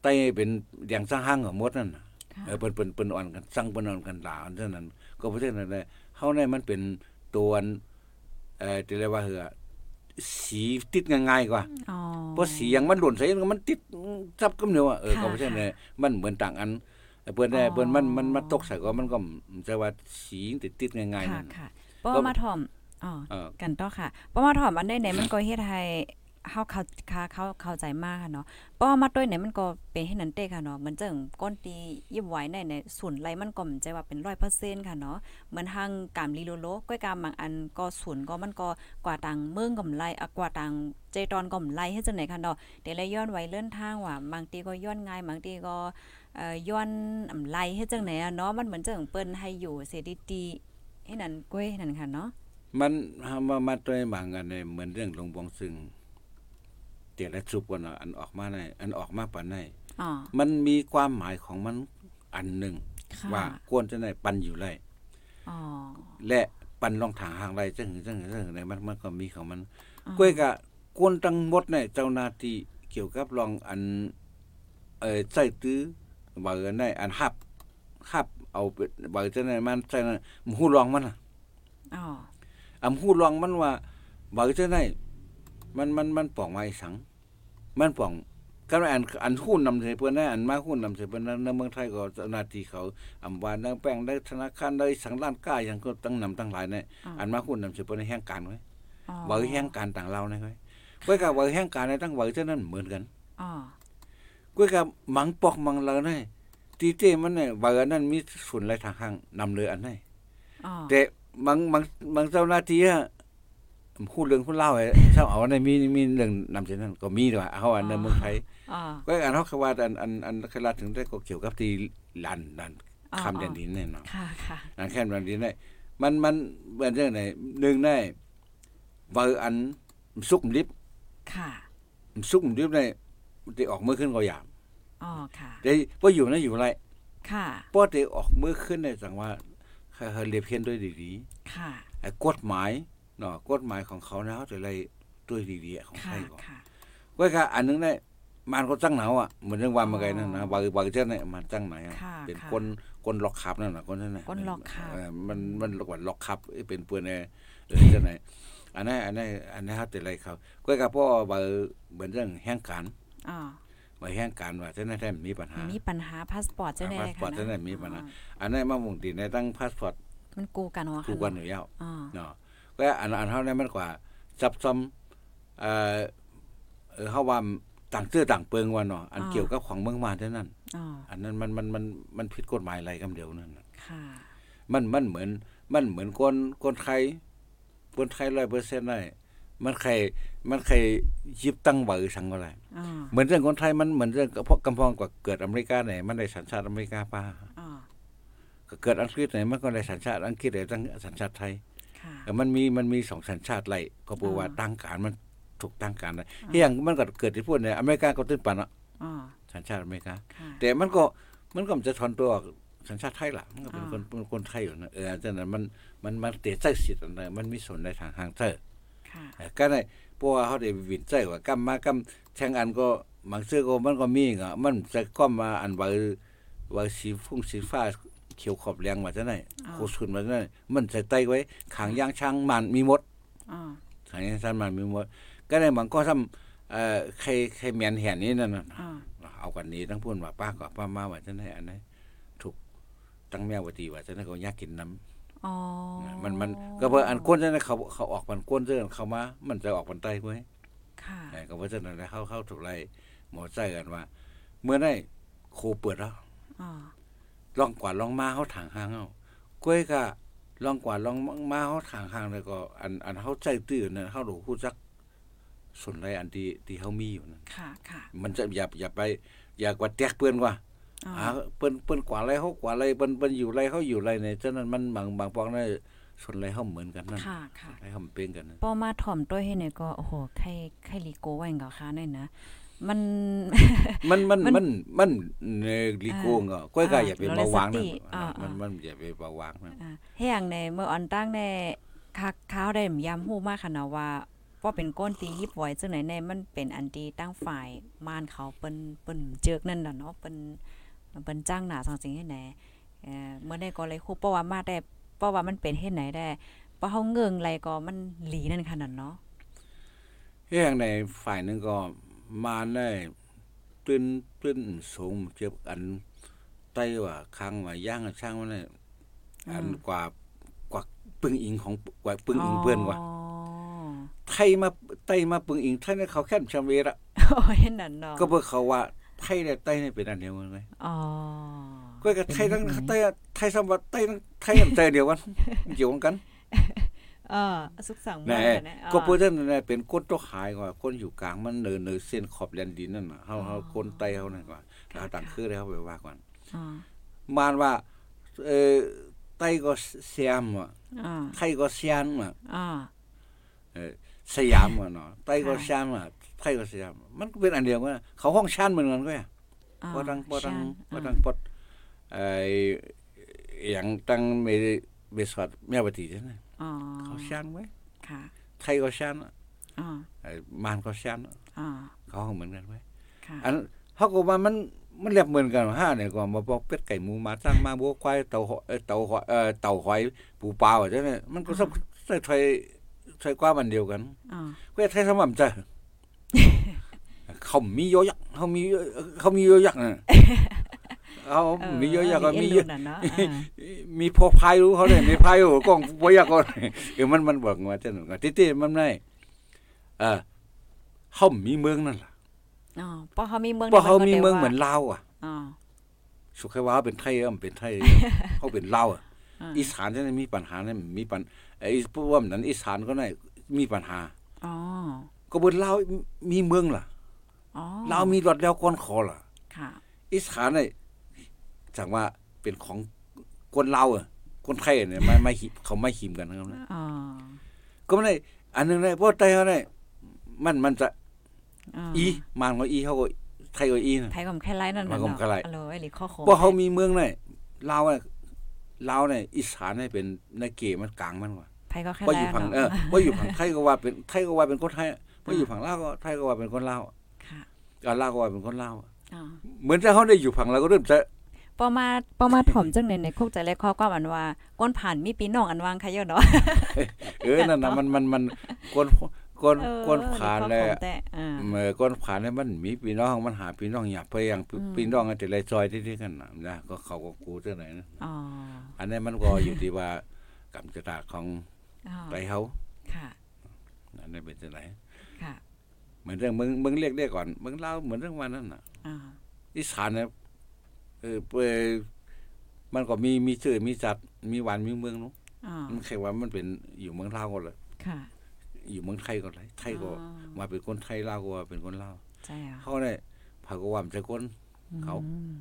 ไต้เป็นอย่างสร้างห้างกับมดนั่นน่ะค่ะเออเปิ้นเปิ้นเปิ้นอ่อนกันสร้างเปิ้นอ่อนกันด่าอันเท่านั้น ก็เพราะฉะนั้นแหละเฮาเนี่ยมันเป็นตัวอันเอ่อที่เรียกว่าเหือสีติดง่ายๆกว่าอ๋อเพราะสีอย่างมันหล่นใส่มันติดจับกำเนียวอะเออค่ะก็เพราะฉะนั้นมันเหมือนต่างอันเออเปิ้นได้อ๋อเปิ้นมันมันมันตกใส่ก็มันก็จะว่าสีติดติดๆง่ายๆค่ะนั่นค่ะเพราะว่ามาถ่อมอ๋อเออกันต่อค่ะเพราะว่าถ่อมอันได้ไหนมันก็เฮ็ดให้ เฮาเข้าค่ะเขาเข้าใจมากค่ะเนาะเพราะว่ามาต้วยเนี่ยมันก็เป็นให้นั้นเต้ค่ะเนาะมันจังก้นตียิบไว้ในในศูนย์ไรมันก็มันใจว่าเป็น100%ค่ะเนาะเหมือนทางกามลีโลโลก้อยกามบางอันก็ศูนย์ก็มันก็กว่าตังเมืองก็ไหลอะกว่าตังเจตอนก็ไหลให้จังไหนค่ะเนาะเดี๋ยวเลยย้อนไว้เลื่อนทางว่าบางทีก็ย้อนง่ายบางทีก็เอ่อย้อนอำไลให้จังไหนอะเนาะมันเหมือนจังเปิ้นให้อยู่เสรีดีให้นั่นก้อยนั่นค่ะเนาะมันมามาตัวบางกันเนี่ยเหมือนเรื่องหลวงบองซึ่ง เตียและสุบกันอันออกมาในอันออกมาปานในอ๋อมันมีความหมายของมันอันหนึ่งค่ะว่าควรจะได้ปันอยู่ไรอ๋อและปันลองทางห่างไรจังจังจังในมันมันก็มีของมันอ๋อกล้วยกะกวนทั้งหมดเนี่ยเจ้าหน้าที่เกี่ยวกับรองอัน เอ่อใส่ตื้อว่าเอิ้นได้อันฮับฮับเอาไปว่าจะไหนมันใส่นั่นหูรองมันน่ะอ๋ออำหูรองมันว่าว่าจะไหน มันมันมันป่องไว้สัง มันป่องก็อันอันหุ้นนำใส่เพิ่นนะอันมาหุ้นนำใส่เพิ่นนะในเมืองไทยก็เจ้าหน้าที่เขาอำวานดังแป้งได้ธนาคารได้สังร้านก้าอย่างก็ตั้งนำตั้งหลายเนี่ยอันมาหุ้นนำใส่เพิ่นในแห่งการไว้อ๋อว่าแห่งการต่างเรานะเว้ยก้อยกับว่าแห่งการในตั้งว่าเท่านั้นเหมือนกันอ๋อก้อยกับมังปอกมังเราเนี่ยตีเต้มันเนี่ยว่าอันนั้นมีส่วนอะไรทางข้างนำเลยอันนั้นอ๋อแต่บางบางบางเจ้าหน้าที่อะ พูดเรื่องพูดเล่าไอ้เจ้าเอาในมีมีเรื่องนำเช่นนั้นก็มีด้วยเขาอันในเมืองไทยอ๋อก็อันเขาคือว่าอันอันอันคลาถึงได้ก็เกี่ยวกับที่ลันลันอ๋อคำแดนดินแน่นอนค่ะค่ะลันแค่นแดนดินได้มันมันเป็นเรื่องไหนหนึ่งได้ว่าอันสุกมลิบค่ะสุกมลิบได้ได้ออกมือขึ้นก็อย่างอ๋อค่ะได้พออยู่นะอยู่ไรค่ะพอได้ออกมือขึ้นได้จังว่าเขาเรียบเพียนด้วยดีค่ะๆไอ้กฎหมาย เนาะกฎหมายของเขานะเขาจะไล่ด้วยดีๆของไทค่ะยก่อนค่ะก็ก็อันนึงได้มันก็จังหนาวอะเหมือนเรื่องวันเมื่อไงนั่นนะบางบางเจ้าเนี่ยมันจังไหนอะค่ะเป็นค่ะคนคนล็อกคับนั่นน่ะคนนั้นน่ะคนล็อกคับเออมันมันล็อกว่าล็อกคับเป็นปืนในเออเจ้าไหนอันนั้นอันนั้นอันนั้นเขาแต่ไรเขาก็ก็เพราะว่าบางเหมือนเรื่องแห่งการอ๋อว่าแห่งการว่าเจ้าหน้าที่มีปัญหา มีปัญหาพาสปอร์ตเจ้าแน่พาสปอร์ตค่ะเจ้าหน้าที่มีปัญหาอ๋ออันนั้นมามุ่งตีในตั้งพาสปอร์ตมันกูกันหัวถูกกันอยู่แล้วอ๋อเนาะ ก็อันอันเท่านั้นมันกว่าซับซ้อมเอ่อเออเฮาว่าต่างเสื้อต่างเปิงว่าเนาะอันเกี่ยวกับของเมืองมาเท่านั้นอ๋ออันนั้นมันมันมันมันผิดกฎหมายอะไรกันเดียวนั่นน่ะค่ะมันมันเหมือน มันเหมือนคนคนไทยคนไทย100%ได้มันใครมันใครยิบตั้งเบอร์สังอะไรอ๋อเหมือนเรื่องคนไทยมันเหมือนเรื่องกระเพาะกำพองกว่าเกิดอเมริกาไหนมันได้สัญชาติอเมริกาป้าอ๋อก็เกิดอังกฤษไหนมันก็ได้สัญชาติอังกฤษได้ตั้งสัญชาติไทยค่ะแต่ มันมีมันมีสองสัญชาติไล่ก็แปลว่าอ่าตั้งการมันถูกตั้งการได้อย่างมันก็เกิดที่พูดในอเมริกาก็ตื้นปันอะอ๋อสัญชาติอเมริกาค่ะแต่มันก็มันก็จะถอนตัวออกสัญชาติไทยล่ะมันก็เป็นอ่าคนเป็นคนไทยอยู่นะเออฉะนั้นมันมันมันเตะใจสิทธิ์อันนั้นมันมีส่วนในทางทางเธอค่ะเออก็ได้เพราะว่าเขาได้วินใจว่ากำมากำแทงอันก็บางเสื้อก็มันก็มีก็มันจะก้อมมาอันว่าว่าสีฟุ้งสีฟ้า เขียวขอบแรงมาจะไหนอ่าโคชุนมาจะไหนมันใส่ไตไว้ขางยางช้างมันมีหมดอ๋อทางนี้ท่านมันมีหมด ก็ได้บางก็ทำเอ่อใครใครเมียนแห่นนี้นั่นน่ะอ๋อเอากันนี้ทั้งพูนว่าป้าก็ป้ามาว่าจังได๋อันนั้นถูกตั้งแมวว่าตีว่าจังได๋ก็อยากกินน้ำอ๋อมันมันก็เพิ่นอันก้นจังได๋เขาเขาออกมันก้นเรื่องเขามา มันจะออกมันใต้เว้ยค่ะเออก็ว่าจังได๋เข้าเข้าถูกไล่หมอใจกันว่า เมื่อได้โคเปิดแล้วอ๋อ ลองกวาดลองมาเฮาถางหางเฮาก้อยก็ลองกวาดลองมาเฮาถางหางแล้วก็ อันอันเฮาใจตื้อนั่นเฮารู้ฮู้จักส่วนใดอันที่ที่เฮามีอยู่นั่นค่ะค่ะมันจะอย่าอย่าไป อย่ากว่าแตกเปื้อนกว่าอ๋อหาเปิ้นเปิ้นกว่าอะไรเฮากว่าอะไรเปิ้นเปิ้นอยู่ไรเฮาอยู่ไรเนี่ยฉะนั้นมันบางบางปองนั้นส่วนไรเฮาเหมือนกันนั่นค่ะค่ะไรเฮามันเป็นกันนั่นพอมาถ่อมตัวให้เนี่ยก็โอ้โหใครใครลีโกไว้กับค้าเนี่ยนะ มันมันมันมันมันมันในลิโกงอะก้อยก็อ่าอย่าไปเราเลยเบาหวางนั่นสติอ่ามันอ่ามัมันอย่าไปเบาหวางนั่นอ่าให้อย่างในเมื่อออนตั้งในคักข้าวได้ย้ำฮู้มากค่ะนะว่าว่าเป็นก้นตียิบไว้จังไหนในมันเป็นอันดีตั้งฝ่ายม่านเขาเปิ้นเปิ้นเจิกนั่นน่ะเนาะเปิ้นเปิ้นจ้างหน้าสังสิงให้ไหนเอ่อเมื่อได้ก็เลยคู่เพราะว่ามาได้เพราะว่ามันเป็นเฮ็ดไหนได้เพราะเฮาเงิงไรก็มันหลีนั่นขนาดเนาะเฮียงในฝ่ายหนึงก็ มาได้ตื้นตื้นสูงเจ็บอันใต้ว่าค้างว่าย่างช่างมันน่ะอันกว่ากว่าปึงอิงของกว่าปึงอิงเพื่อนกว่าอ๋อไทยมาไต้มาปึงอิงไทยเนี่ยเขาแค่ชำเวละโอ้ยนั่นเนาะก็เพื่อเขาว่าไทยและไต้เนี่ยเป็นอันเดียวกันไหมอ๋อก็กับไทยทั้งไต้ไทยสมบัติไต้ทั้งไทยกับไต้เดียวกันเกี่ยวกันเออสุขสันต์แน่นะก็เพื่อท่านน่ะเป็นคนตัวขายกว่าคนอยู่กลางมันเนินเนินเส้นขอบแดนดินนั่นน่ะเฮาเฮาคนไต้เฮานั่นกว่าถ้าต่างคือแล้วไปว่าก่อนอ๋อมานว่าเอ่อไต้ก็เสียมอะอ๋อไทยก็เสียนอะอ๋อเออสยามอะเนาะไต้ก็เสียนอะไทยก็สยามมันก็เป็นอันเดียวกันนะเขาห้องชั้นเหมือนกันก็อะอ๋อบ่ตังบ่ตังชันบ่ตังปดไอ้อย่างตังไม่ได้เบสอดแม่ปฏิจังนะอ๋อ เขาชั้นไว้ค่ะไทยก็ชั้นอ๋อไอ้มานก็ชั้นอ๋อเขาห้องเหมือนกันไว้ค่ะอันเฮาก็ว่ามันมันเรียบเหมือนกันห้าเนี่ยก็มาบอกเป็ดไก่หมูหมาสร้างมาบัวควายเต่าหอยเอ่อเต่าหอยเอ่อเต่าหอยปูปลาว่าจังได๋มันก็สับใส่ไทยใส่ความอันเดียวกันอ๋อก็ไทยสม่ำใจเขามีโยยักษ์เขามีเขามีโยยักษ์น่ะ เขามีโยยักษ์ก็มีเอ็นดูน่ะเนาะอ่ามีพอพายรู้เขาเลยมีพายโอ้กองบ่อยากก็เออมันมันบอกว่าจังนั้นติๆมันได้เออเฮามีเมืองนั่นล่ะอ๋อเพราะเขามีเมืองเพราะเขามีได้เมืองว่าเหมือนลาวอะอ๋อสุขว่าเป็นไทยอะเป็นไทยเขาเป็นลาวอะอ่าอีสานจะมีปัญหาเนี่ยมีปัญไอ้พวกว่านั้นอีสานก็ได้มีปัญหาอ๋อก็เบิ่ลาวมีเมืองล่ะอ๋อลาวมีรถแล้วก้อนคอล่ะค่ะอีสานเนี่ย จังว่าเป็นของคนลาวอะคนไทยเนี่ยไม่ไม่หิเขาไม่หิมกันนะครับนะอ๋อก็ไม่ได้อันหนึงเลยเพราะไทยเขาเนี่ยมันมันจะอ๋ออีมันก็อีเขาก็ไทยก็อีนะไทยก็แค่ไล่นั่นน่ะมันก็แค่ไล่เนาะอร่อยหรือข้อโคเพราะเขามีเมืองเนี่ยลาวเนี่ยลาวเนี่ยอีสานเนี่ยเป็นในเกมันกลางมันกว่าไทยก็แค่ว่าอไล่ยู่ฝั่งเนาะเออว่าอยู่ฝั่งไทยก็ว่าเป็นไทยก็ว่าเป็นคนไทยว่าอยู่ฝั่งลาวก็ไทยก็ว่าเป็นคนลาวค่ะก็ลาวก็ว่าเป็นคนลาวอ๋อเหมือนถ้าเขาได้อยู่ฝั่งเราก็เริ่มจะ ปอมาปอมาถ่อมจังในในคุกใจแลข้อความอันว่าก้นผ่านมีปีน้องอันวางใครเยอะเนาะเออนั่นน่ะมันมันมันคนคนเออคนผ่านแล้วข้อความแต่อ่าเมื่อคนผ่านเนี่ยมันมีพี่น้องมันหาพี่น้องอยากไปอย่างอืมพี่น้องกันแต่ละซอยที่ๆกันน่ะนะก็เขาก็กูเท่าไหร่นะอ๋ออันนี้มันก็อยู่ที่ว่ากรรมชะตาของอ๋อไปเขาค่ะอันนี้เป็นจังไดค่ะเหมือนเรื่องมึงมึงเรียกเรียกก่อนมึงเล่าเหมือนเรื่องวันนั้นน่ะอ๋ออีสานเนี่ยเออเปนมันก็มีมีชื่อมีจัดมีวันมีเมืองเนาะอ๋อมันแค่ว่ามันเป็นอยู่เมืองลาวก็เลยค่ะ อยู่เมืองไทยก็เลยไทยก็อ๋อมาเป็นคนไทยลาวก็ว่าเป็นคนลาวใช่อะเขาเนี่ยพาก็ว่ามันจะคนเขาอืม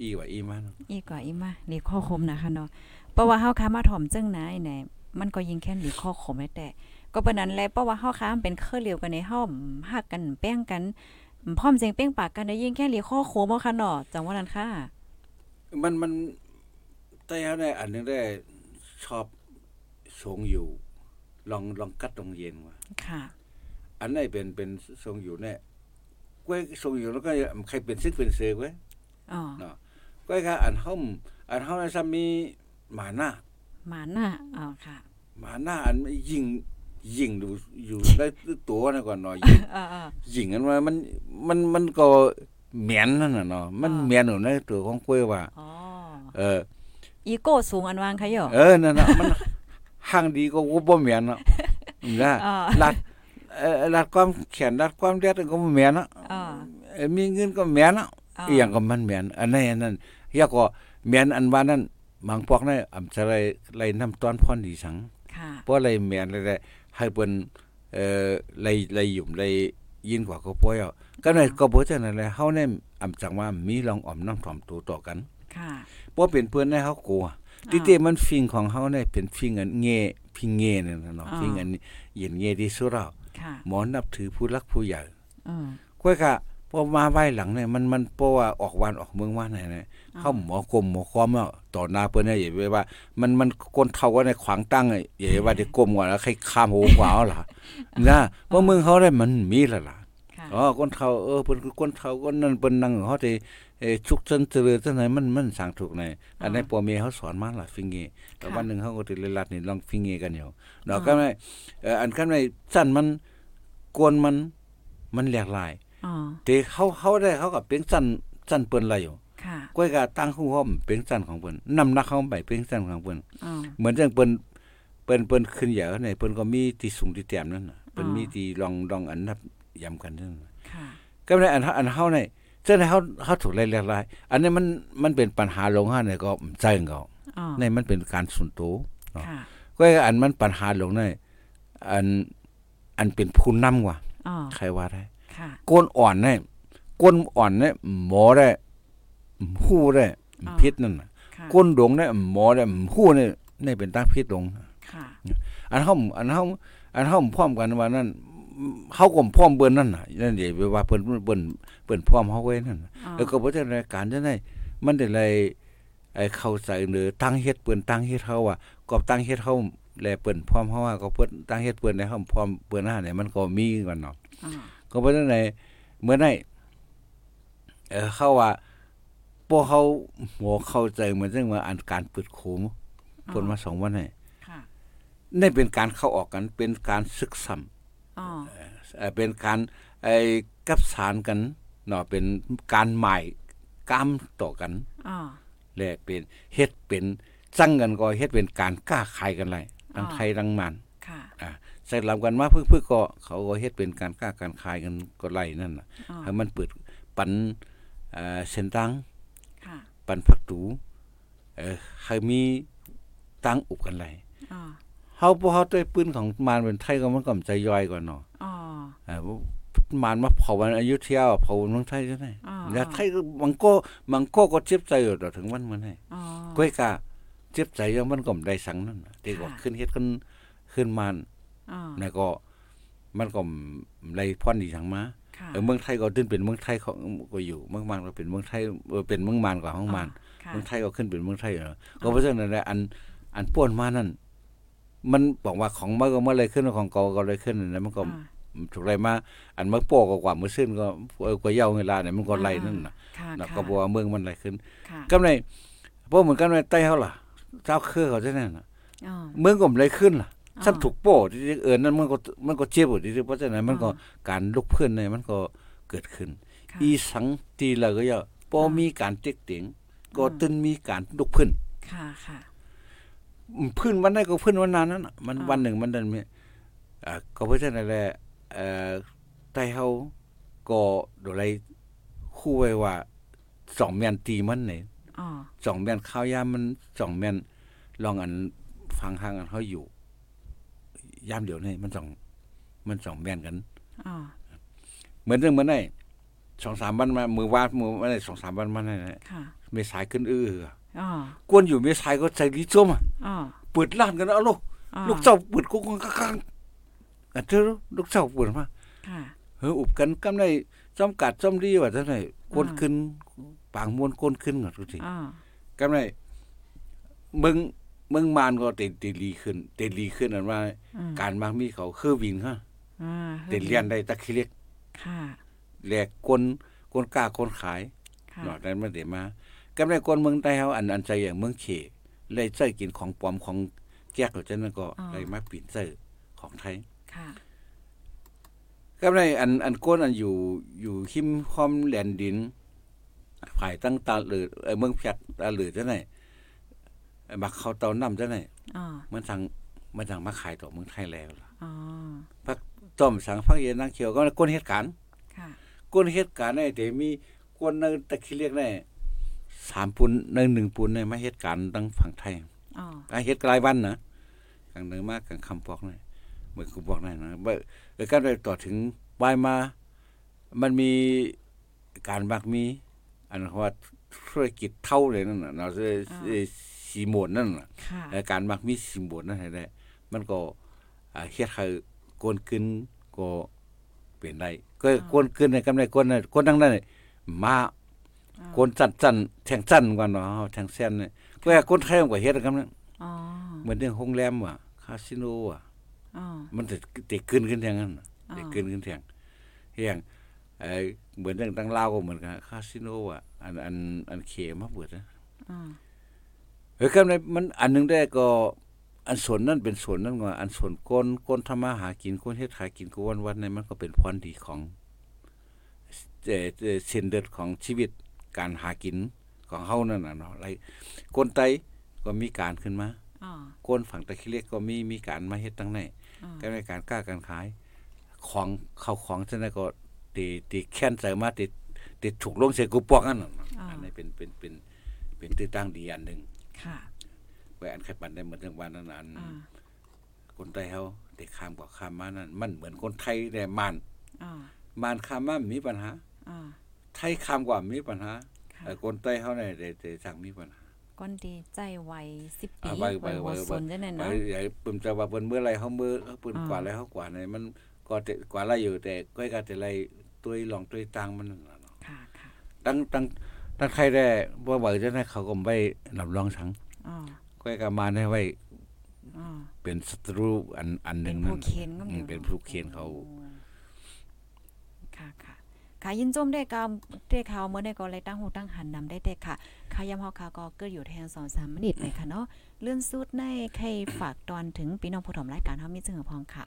อีว่าอีมันอีกกว่าอีมาหลีข้อคมนะคะเนาะเพราะว่าเฮาค้ามาถ่อมจังนะไอ้ไหนมันก็ยิงแค่หลีข้อคมได้แต่ก็ปานนั้นแหละเพราะว่าเฮาค้ามันเป็นเครือเลียวกันในเฮาฮักกันแป้งกัน พร้อมเสียงเป้งปากกันได้ยิงแค่หลีข้อโคมเอาค่ะเนาะจังว่านั้นค่ะมันมันแต่เขาเนี่ยอันหนึงได้ชอบทรงอยู่ลองลองกัดตรงเย็นว่าค่ะ อันไหนเป็นเป็นทรงอยู่เนี่ยกล้วยทรงอยู่แล้วก็ใครเป็นซึกเป็นเสือไว้อ๋อเนาะกล้วยก็อันเฮาอันเฮาน่ะซ้ำมีหมาหน้าหมาน่ะอ๋อค่ะหมาหน้าอันยิง ยิงดูอยู่ได้ตัวนะก่อนเนาะยิงเออยิงกันว่ามันมันมันก็เหมียนนั่นน่ะเนาะมันอ่าเหมียนอยู่ในตัวของกล้วยว่าๆอ๋อเอออีโก้สูงอันวางค่ะโยเออนั่นน่ะมันห่างดีก็บ่เหมียนเนาะนะอ๋อลัดเอ่อลัดความแขนลัดความเด็ดก็บ่เหมียนเนาะอ๋อเอ่อมีเงินก็เหมียนเนาะอ๋ออีหยังก็มันเหมียนอันนั้นอันนั้นเฮียก็เหมียนอันว่านั้นบางพวกนั้นอำจะไรไรน้ำตอนพรดีสังค่ะเพราะอะไรเหมียนอะไร ให้เปิ้นเอ่อไรไรหยุ่มไรยินกว่าก็ป่วยเอาก็ในก็บ่จังนั้นแหละเฮาเนี่ยอำจังว่ามีลองอ่อมน้ำถ่อมตัวต่อกัน ค่ะบ่เป็นเพิ่นให้เฮากลัวติเตมันฟิงของเฮาเนี่ยเป็นฟิงอันเงพิงเงนั่นน่ะเนาะอ่าฟิงอันเย็นเงที่สุดแล้วค่ะหมอนับถือผู้รักผู้ใหญ่อืมก้อยกะ พอมาไว้หลังเนี่ยมันมันเพราะว่าออกวันออกเมืองว่าไหนเนี่ยเข้าหมอกรมหมอคอมแล้วต่อหน้าเปิ้นเนี่ยอย่าไปว่า มันมันคนเฒ่าก็ในขวางตั้งอะอย่าไปว่าจะกลมกว่าแล้วใครข้ามโหงกว่าเอาล่ะนะเพราะเมืองเขาได้มันมีแล้วล่ะค่ะอ๋อคนเฒ่าเออเพิ่นคือคนเฒ่าคนนั้นเพิ่นนั่งเขาที่เอ่อชุกชันเจริญจังไหนมันมันสร้างถูกในอันนี้นพ่อแม่เขาสอนมาล่ะฟิงเงแต่วันหนึงเขาก็สิเลยลัดนี่ลองฟิงเงกันอยู่ดอกก็ไม่เอ่ออันคันไม่สั้นมันกวนมันมันหลากหลาย อ๋อแต่เขาเขาได้เขาก็เป็นสั้นสั้นเปิ้นละอยู่ค่ะก้อยก็ตั้งหูห้อมเป็นสั้นของเปิ้นนำหนักเขาไปเป็นสั้นของเปิ้นอ๋อเหมือนจังเปิ้นเปิ้นเปิ้นขึ้นเหยาในเปิ้นก็มีที่สูงที่แต้มนั่นน่ะเป็นอ๋อมีตีลองลองอันนับย้ำกันนั่นค่ะก็ในอันเฮาอันเฮาในเจ้าในเฮาเฮาถูกไล่เรียกไล่อันนี้มันมันเป็นปัญหาลงห้าเนี่ยก็ใจของเขาอ๋อในมันเป็นการส่วนตัวค่ะก็อันมันปัญหาลงในอันอันเป็นผู้นำว่ะอ๋อใครว่าได้ ค่ะก้นอ่อนเนี่ยก้นอ่อนเนี่ยหมอได้หู้ได้อ่าพิษนั่นน่ะค่ะก้นดงเนี่ยหมอได้หู้เนี่ยนี่เป็นตั้งพิษลงค่ะอันเฮาอันเฮาอันเฮาพร้อมกันว่านั่นเฮาก็พร้อมเบิ่นนั่นน่ะนั่นเดี๋ยวว่าเพิ่นเบิ่นเบิ่นพร้อมเฮาไว้นั่นน่ะอ๋อแล้วก็บ่ได้รายการจังได๋มันได้เลยไอ้เข้าใจเนือตั้งเฮ็ดเปิ้นตั้งเฮ็ดเฮาอะก็ตั้งเฮ็ดเฮาแลเปิ้นพร้อมเฮาว่าก็เปิ้นตั้งเฮ็ดเปิ้นในเฮาพร้อมเปิ้นหน้าเนี่ยมันก็มีกันเนาะอ๋อ ก็บ่ได้ไหนเมื่อไหนเออเขาว่าพวกเขาหมอเข้าใจเหมือนจังว่าอันการเปิดโคมเพิ่นมาสองวันนี่ค่ะนี่เป็นการเข้าออกกันเป็นการศึกษาอ๋อเอ่อเป็นการไอ้กับสารกันเนาะเป็นการหมายกล้ามต่อกันอ๋อและเป็นเฮ็ดเป็นจังกันก็เฮ็ดเป็นการกล้าขายกันไรทั้งอ๋อไทยทั้งมันค่ะอ่า ใส่ลำกันมาเพื่อเพื่อก็เขาก็เฮ็ดเป็นการกล้าการขายกันก็ไล่นั่นน่ะอ๋อให้มันเปิดปันเอ่อเส้นตังค่ะปันผักตูเอ่อให้มีตังอุบกันไรอ๋อเฮาบ่เฮาด้วยปืนของมารเป็นไทยก็มันก็ใจย่อยก่อนเนาะอ๋อเอ่อมารมาเผาวันอยุธยาเผาเมืองไทยจังได๋อ๋อแล้วไทยก็มันก็มันก็ก็เจ็บใจอยู่ต่อถึงวันมันให้อ๋อก้อยกาเจ็บใจยังมันก็ได้สังนั่นน่ะที่ก็ค่ะขึ้นเฮ็ดขึ้นขึ้นมาร อ๋อแล้วก็มันก็ไล่พรดีทางมาค่ะเออเมืองไทยก็ขึ้นเป็นเมืองไทยของก็อยู่เมืองมานก็เป็นเมืองไทยเออเป็นเมืองมานกว่าของมานค่ะเมืองไทยก็ขึ้นเป็นเมืองไทยอยู่แล้วก็เพราะฉะนั้นแหละอันอันป้วนมานั่นมันบอกว่าของมาก็มาเลยขึ้นของเก่าก็เลยขึ้นนั่นมันก็อ๋อถูกไรมาอันมาโป้ก็กว่ามือซึ่นก็เออกว่าเยาเวลาเนี่ยมันก็ไล่นั่นน่ะค่ะนะค่ะก็บอกว่าเมืองมันไล่ขึ้นค่ะกำไรพวกเหมือนกันในใต้เฮาล่ะเจ้าคือเขาจังนั้นน่ะอ๋อเมืองก็ไล่ขึ้นล่ะอ๋อ ซ้ำถูกโป้ที่เอิ้นนั่นมันก็มันก็เจ็บอยู่ที่เพราะฉะนั้นมันก็อ๋อการลุกเพื่อนเนี่ยมันก็เกิดขึ้นค่ะอีสังตีละก็อย่าพออ่ามีมีการเต็กเตียงก็อ่าตึนมีการลุกพื้นค่ะค่ะอืมพื้นวันไหนก็พื้นวันนั้นนั่นน่ะมันอ่าวันหนึ่งมันดันมีเอ่อก็เพราะฉะนั้นแหละเอ่อใต้เฮาก็โดยไรคู่ไว้ว่าสองแม่นตีมันนี่อ๋อสองแม่นข้าวยามมันสองแม่นลองอันฟังทางอันเขาอยู่ ยามเดี๋ยวนี้มันสอง มันสองแม่นกันอ๋อเหมือนเรื่องเหมือนไอ้สองสามวันมา มือวาดมือวันไหนสองสามวันมาไหนค่ะไม่สายขึ้นอื้ออ๋อกวนอยู่ไม่สายก็ใจลิจมอะอ๋อเปิดร้านกันเอาลูกอ๋อลูกเจ้าเปิดกุ๊กกักอันเธอลูกเจ้าเปิดมาค่ะเฮ้ออุบกันกำได้จำกัดจำดีว่าจังได๋กวนอ่าขึ้นปางมวนกวนขึ้นก็ทุกทีอ๋อกำได้มึง มึงมานก็เตเตลีขึ้น เตลีขึ้นอันว่าอืมการบางมีเขาคือวินฮะอ่าเตเลียนได้ตะคิเล็กค่ะแลกกวนกวนกล้าคนขายค่ะนอกนั้นมันได้มากำได้คนเมืองใต้เฮาอันอันใจอย่างเมืองเขเลยใจกินของปลอมของแก้กแล้วจังนั้นก็เลยมาปิดเซอร์ของไทยค่ะกำได้อันอันก้นอันอยู่อยู่หิมคอมแลนดิน ฝ่ายตั้งตาหรือเอ่อเมืองเพียกตาหรือจังไหน เอ่อมักเข้าเตาน้ำจังไหนอ๋อมันทางมันทางมาขายต่อเมืองไทยแล้วล่ะอ๋อพักต้มสังพักเย็นนางเขียวก็ก้นเหตุการณ์ค่ะก้นเหตุการณ์เนี่ยแต่มีก้นในตะคิเรียกแน่สามปุนในหนึ่งปุนเนี่ยมาเหตุการณ์ตั้งฝั่งไทยอ๋ออาเหตุกลายวันนะกลางเนื้อมากกลางคำบอกนี่เหมือนกูบอกนั่นนะเบ่เออการไปต่อถึงวายมา มันมีการบักมี อันว่าธุรกิจเท่าเลยนั่นน่ะเนาะเอ่อเอ่อ สีโมนนั่นน่ะค่ะเอ่อการบักมีสีโมนนั่นให้ได้ มันก็อ่าเฮ็ดให้โกนขึ้นก็เป็นได้ก็โกนขึ้นในกำไรคนน่ะคนทั้งนั้นน่ะมาโกนจันจันแทงจันกว่าเนาะแทงเส้นเนี่ยก็คนไทยมันก็เฮ็ดกันนั้นอ๋อเหมือนเรื่องโรงแรมว่ะคาสิโนว่ะอ๋อมันจะติขึ้นขึ้นแทงนั้นน่ะอ๋อติขึ้นขึ้นแทงเฮียงไอ้เหมือนเรื่องตั้งเล่าวก็เหมือนกันคาสิโนว่ะอันอันอันเคมาเปิดนะอ๋อ เฮ้ยครับในมันอันหนึงได้ก็อันส่วนนั้นเป็นส่วนนั้นว่าอันส่วนก้นก้นทำมาหากินก้นเฮ็ดขายกินก็วันวันๆในมันก็เป็นพรดีของเอ่อเอ่อเส้นเลือดของชีวิตการหากินของเฮานั่นน่ะเนาะไรก้นไตก็มีการขึ้นมาอ๋อก้นฝั่งตะคิเล็กก็มีมีการมาเฮ็ดตั้งในอ๋อก็ในการกล้าการขาย ของเข้าของจังได๋ก็ตีตีแค้นใส่มาติติถูกลงใส่กูปอกอันนั้นอันนี้เป็นเป็นเป็นเป็นที่ตั้งดีอันหนึง ค่ะไว้อันใครปันได้เหมือนจังวันนั้นอันอ่าคนไทยเฮาได้ข้ามก็ข้ามมานั่นมันเหมือนคนไทยได้มานอ่ามานข้ามมามีปัญหาอ่าไทยข้ามกว่ามีปัญหาค่ะแต่คนไทยเฮาเนี่ยได้ได้สั่งมีปัญหาก้อนดีใจไว10ปีอ่าไวไวไวหัสนจังได๋ไปเนาะใหญ่ปึมจะว่าเปิ้นเมื่อไรเฮามือเฮาปึนอ่ากว่าแล้วเฮากว่าเนี่ยมันก็แต่กว่าไรอยู่แต่ก้อยก็แต่ไรตุยลองตุยตังมันนั่นน่ะเนาะค่ะค่ะตั้งตั้ง ตั้งใครได้บ่ว่าจะได้เขาก็ไว้รับรองสังอ๋อก้อยก็มาได้ไว้อ๋อเป็นศัตรูอันอันหเป็นึนงผู้นั่นเขียนก็อืมีมเป็นผู้เขียนเขาค่ะค่ะค่ะยินจมได้กำได้ข่าวเมื่อได้ก็เลยตั้งหูตั้งหันนำได้แต่ค่ะค่ะยามเฮาค่ะก็เกิดอยู่แทน2-3มินิเลยค่ะเนาะเลื่อนสุดในใครฝากตอนถึงพี่น้องผู้ถมรายการเฮามีจึงพองค่ะ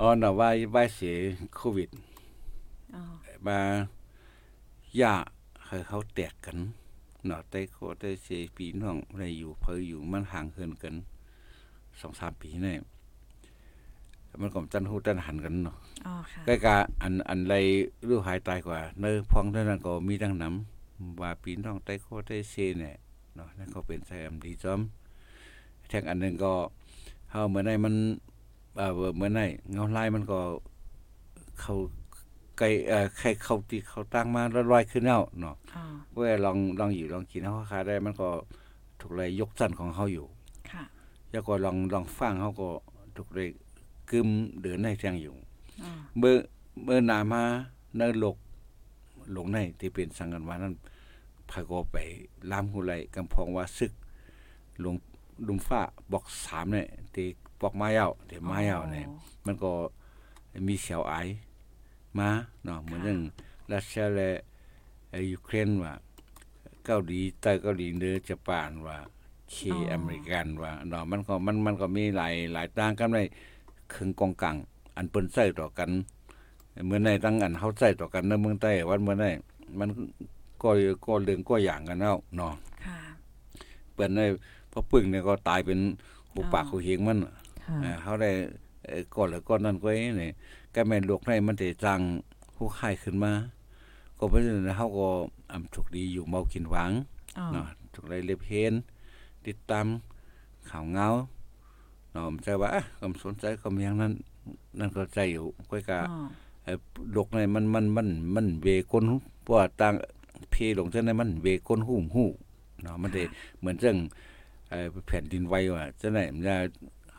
อ๋อน่ะว่าว่าเสียโควิดอ๋อมา ย่าให้เขาแตกกันเนาะแต่โคแต่เสียปีน้องได้อยู่เพออยู่มันห่างเหินกัน2-3ปีนี่มันก็จันฮู้จันหันกันเนาะอ๋อค่ะใกล้กะอันอันไรรู้หายตายกว่า เนื้อพองเท่านั้นก็มีดังนํว่าปีน้องไต้โคไต้เซเนี่ยเนาะนั่นก็เป็นไซอัมดีจอมแทงอันหนึงก็เฮาเมื่อไหนมันเอ่อเมื่อไหนเงาลายมันก็เข้า ไกลเอ่อใครเข้าที่เขาตั้งมาแล้วลอยขึ้นแล้วเนาะอ๋อเว่าลองลองอยู่ลองกินเฮาคาได้มันก็ถูกเลยยกสั้นของเฮาอยู่ค่ะแล้วก็ลองลองฟังเฮาก็ถูกเลยกึมเดินให้แทงอยู่ อ๋อเมื่อเมื่อนามาเนลกหลงในที่เป็นสังกันวานั้นพาก็ไปลามหูไหลกำพองว่าซึกหลวงลุมฟ้าบอกสามเนี่ยที่บอกไม้เอาที่ไม้เอาเนี่ยมันก็มีเสียวไอาย มาเนาะเหมือนอย่างรัสเซียและเอ่อยูเครนว่าเกาหลีใต้เกาหลีเหนือญี่ปุ่นว่าเคอเมริกันว่าเนาะมันก็มันมันก็มีหลายหลายต่างกันในครึ่งกองกลางอันเปิ้นใส่ต่อกันเมื่อในตั้งอันเฮาใส่ต่อกันในเมืองใต้วันเมื่อในมันก็ก็เรื่องก็อย่างกันแล้วเนาะค่ะเปิ้นได้พอปึ้งเนี่ยก็ตายเป็นหูปากหูเหียงมันค่ะเออเฮาได้เอ่อก่อนแล้วก่อนนั้นก็ไอ้นี่ ก็แม่นโลกในมันได้จังผู้ค่ายขึ้นมา ก็เพราะฉะนั้นเฮาก็อำถูกดีอยู่เมากินหวังอ๋อเนาะถูกได้เล็บเห็นติดตามข่าวเงาเนาะมันจะว่าอะก็สนใจก็มีอย่างนั้นนั่นก็ใจอยู่ก็กะอ๋อเอ่อโลกในมันมันมันมันเวคนเพราะว่าต่างเพลงจังได๋มันเวคนหูหูเนาะมันได้เหมือนจังเอ่อแผ่นดินไหวว่าจังได๋มันจะ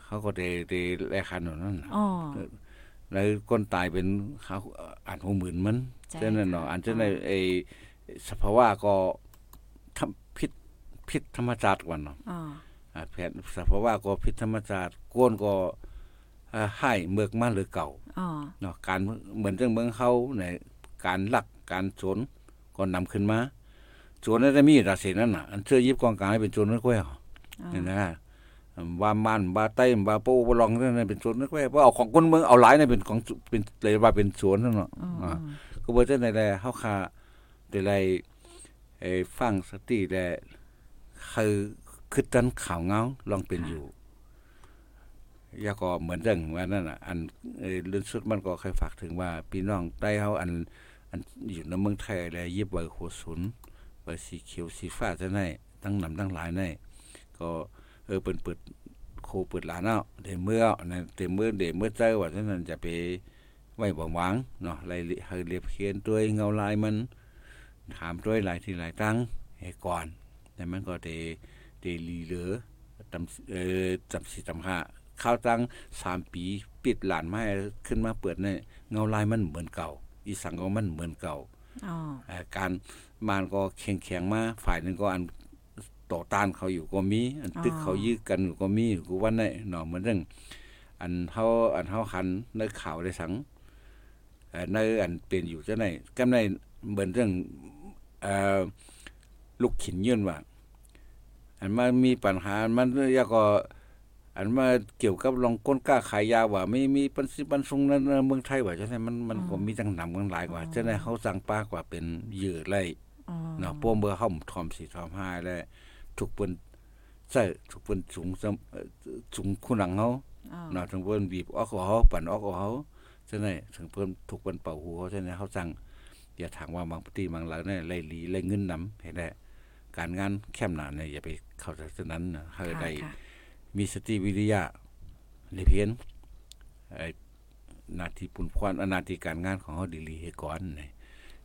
เขาก็ได้ได้แลคันนั่นน่ะอ๋อ แล้วคนตายเป็นเขาอ่านหูหมื่นมันใช่จังนั้นเนาะค่ะอันจังได๋ไอ้สภาวะก็ทำพิษพิษธรรมชาติกว่าเนาะอ๋ออ่าแผ่นสภาวะก็พิษธรรมชาติโกนก็อ่าให้เมือกมาหรือเก่าอ๋อเนาะการเหมือนจังเมืองเขาในการลักการสวนก็นำขึ้นมาสวนนั้นจะมีราศีนั่นน่ะ อันเชื่อยิบกองกลางให้เป็นสวนนักแก้วอ๋อนี่นะ ว่ามันว่าใต้ว่าโป้ว่าลองนั่นนะเป็นสวนนักแก้วว่าเอาของคนเมืองเอาหลายนี่เป็นของสุเป็นเลยว่าเป็นสวนนั่นเนาะอ๋ออ๋อ่าอก็บ่จังได๋แลเฮาคาได้ไลเอ่อฟังสติและคือคือตันข่าวเงาลองเป็นอยู่ยาก็เหมือนจังว่านั่นน่ะ อันเอ่อเรื่องสุดมันก็เคยฝากถึงว่าพี่น้องได้เฮาอัน อันอยู่ในเมืองไทยแล้วยิบเบอร์หัวศูนย์เบอร์สีเขียวสีฟ้าจังได๋ตั้งนำตั้งหลายในก็ เออเปิดเปิดโคเปิดร้านเอาเดเมื่อนะเดเมื่อเดเมื่อเจอว่าฉะนั้นจะไปไว้บ่หวังเนาะรายละให้เรียบเขียนด้วยเงาลายมัน ถามด้วยหลายที่หลายตั้งให้ก่อน แต่มันก็เดเดลีเหลือตำเอ่อจำสิจำห้าข้าวตั้งสามปีปิดหลานไม้ขึ้นมาเปิดเนี่ยเงาลายมันเหมือนเก่า อีสังก็มันเหมือนเก่าอ๋อเอ่อการมานก็แข็งแข็งๆมาฝ่ายหนึงก็อัน ต่อต้านเขาอยู่ก็มี อันตึกเขายื้อกันอยู่ก็มีกูว่าในเนาะเหมือนเรื่อง อันเฮาอันเฮาคันในข่าวได้สังเอ่อในอันเป็นอยู่จังได๋กำในเหมือนเรื่องเอ่อลูกขินยื่นว่าอันมามีปัญหามันยาก็อันมาเกี่ยวกับลองก้นกล้าขายยาว่าไม่มีปันสิปันซุงในเมืองไทยว่าจังได๋มันมันก็มีจังนำกันหลายกว่าจังได๋เฮาสั่งปากว่าเป็นเหยื่อไล่อ๋อเนาะพวกเมื่อเฮาทอมสิทอมหายแล้ว ทุกเปิ้นใส่ทุกเปิ้นสูงสำเอ่อสูงคุณหลังเฮาอ๋อเนาะถึงเพิ่นบีบแอลกอฮอล์ปั่นแอลกอฮอล์ฉะนั้นถึงเพิ่นถูกเพิ่นเป่าหูเขาฉะนั้นเขาสั่งอย่าถามว่าบางปฏิบางหลังเนี่ยไล่ลีไล่เงินนำให้ได้การงานแคมหนาเนี่ยอย่าไปเข้าฉะนั้นนะให้ได้ค่ะมีสติวิริยะในเพียนไอ้หนาทีปุ่นควันอนาทีการงานของเขาดีลีให้ก่อนนี่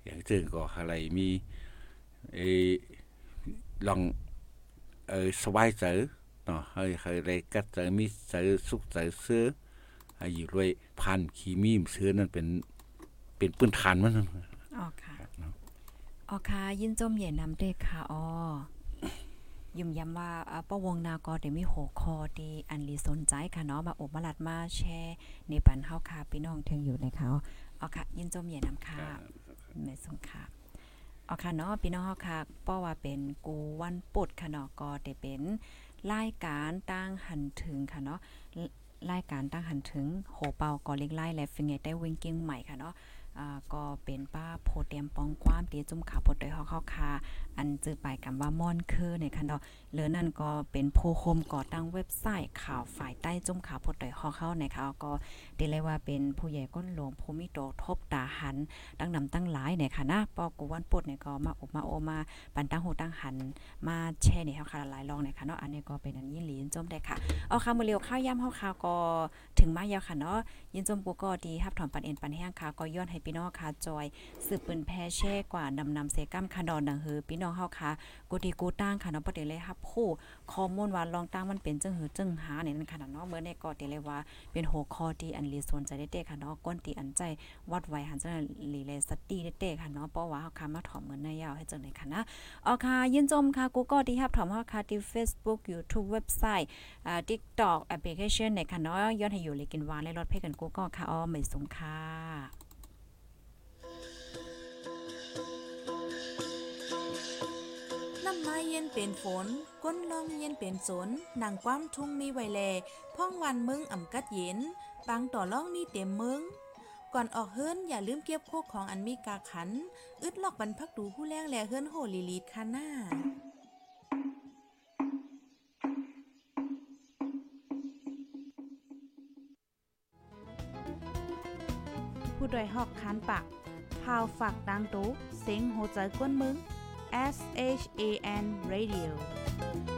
อย่างเช่นก็อะไรมีเออลอง เออสบายใจเนาะให้ให้ได้กัดใจมีใจสุขใจเสื้อให้อยู่ด้วยพันขีมีมเสื้อนั่นเป็นเป็นปืนฐานมันนั่นอ๋อค่ะอ๋อค่ะยินจมเหย็นนำเด้ค่ะอ๋อยุ่มย้ำว่าอ่าป้าวงนากอได้มีหัวคอดีอันลีสนใจค่ะเนาะมาอบมาลัดมาแชร์ในปันเฮาค่ะพี่น้องเทิงอยู่ในเขาอ๋อค่ะ ยินจมเหย็นนำค่ะแม่สงค่ะ เอาค่ะเนาะพี่น้องค่ะเพราว่าเป็นกูวันปุดค่ะเนาะก็ได้เป็นรายการตั้งหันถึงค่ะเนาะรายการตั้งหันถึงโหเปาก็เล็กไล่และฟิงเกได้วิ่งกิ้งใหม่ค่ะเนาะอ่าก็เป็นป้าโพเตียมปองความตียจุ่มขาวปดโดยหอเข้าคา อันจือไปกันว่าม่อนคือในค่ะเนาะเหลือนั่นก็เป็นโพโคมก่อตั้งเว็บไซต์ข่าวฝ่ายใต้จุ่มข่าวปดโดยฮาเข้าในค่ะก็ได้เลยว่าเป็นผู้ใหญ่ก้นหลวงภูมิโตทบตาหันตั้งนำตั้งหลายเนี่ยค่ะนะปอกูวันปดเนี่ยก็มาออกมาโอมาปันตั้งหูตั้งหันมาแช่เนี่ยเฮาค่ะหลายรองเนี่ยค่ะเนาะอันนี้ก็เป็นอันยินหลีนจมได้ค่ะเอาค่ะมือเร็วข้าวยามเฮาค่ะก็ถึงมายาวค่ะเนาะยินจมกูก็ดีครับถอนปันเอ็นปันแห้งค่ะก็ย้อนให้พี่น้องค่ะจอยสืบปืนแพ่แช่กว่านำนำเซกัมค่ะดอนดังเฮือพี่น้องเฮาค่ะกูดีกูตั้งค่ะเนาะประเด็นเลยครับผู้ข้อมูลว่าลองตั้งมันเป็นจึงหือจึงหาเนี่ยนั่นค่ะเนาะเมื่อในก็เตเลยว่าเป็นหัวข้อที่อันลีสนใจได้ๆค่ะเนาะก้นตีอันใจวัดไวหันจะลีเลสตีเต้ๆค่ะเนาะเพราะว่าเฮาคามาถอมเงินในยาวให้จังได๋ค่ะนะเอาค่ะยินจมค่ะกูก็ที่รับถอมเฮาค่ะที่ Facebook YouTube เว็บไซต์อ่า TikTok แอปพลิเคชันในค่ะเนาะย้อนให้อยู่เลยกินหวานและรถเพกันกูก็ค่ะอ้อไม่สงค่ะ ไม้เย็นเป็นฝน ก้นลองเย็นเป็นสนนังความทุ่งมีไวแลพ่องวันมึงอ่ำกัดเย็นปางต่อล่องมีเต็มมึง ก่อนออกเฮิรนอย่าลืมเก็บโคกของอันมีกาขัน อึดลอกบรรพักดูผู้แรงแลเฮิรนโหลีลีดค่ะหน้าผู้ดยหอกคานปากพาวฝากดังตู้เสียงโหใจกวนมึง S H A N Radio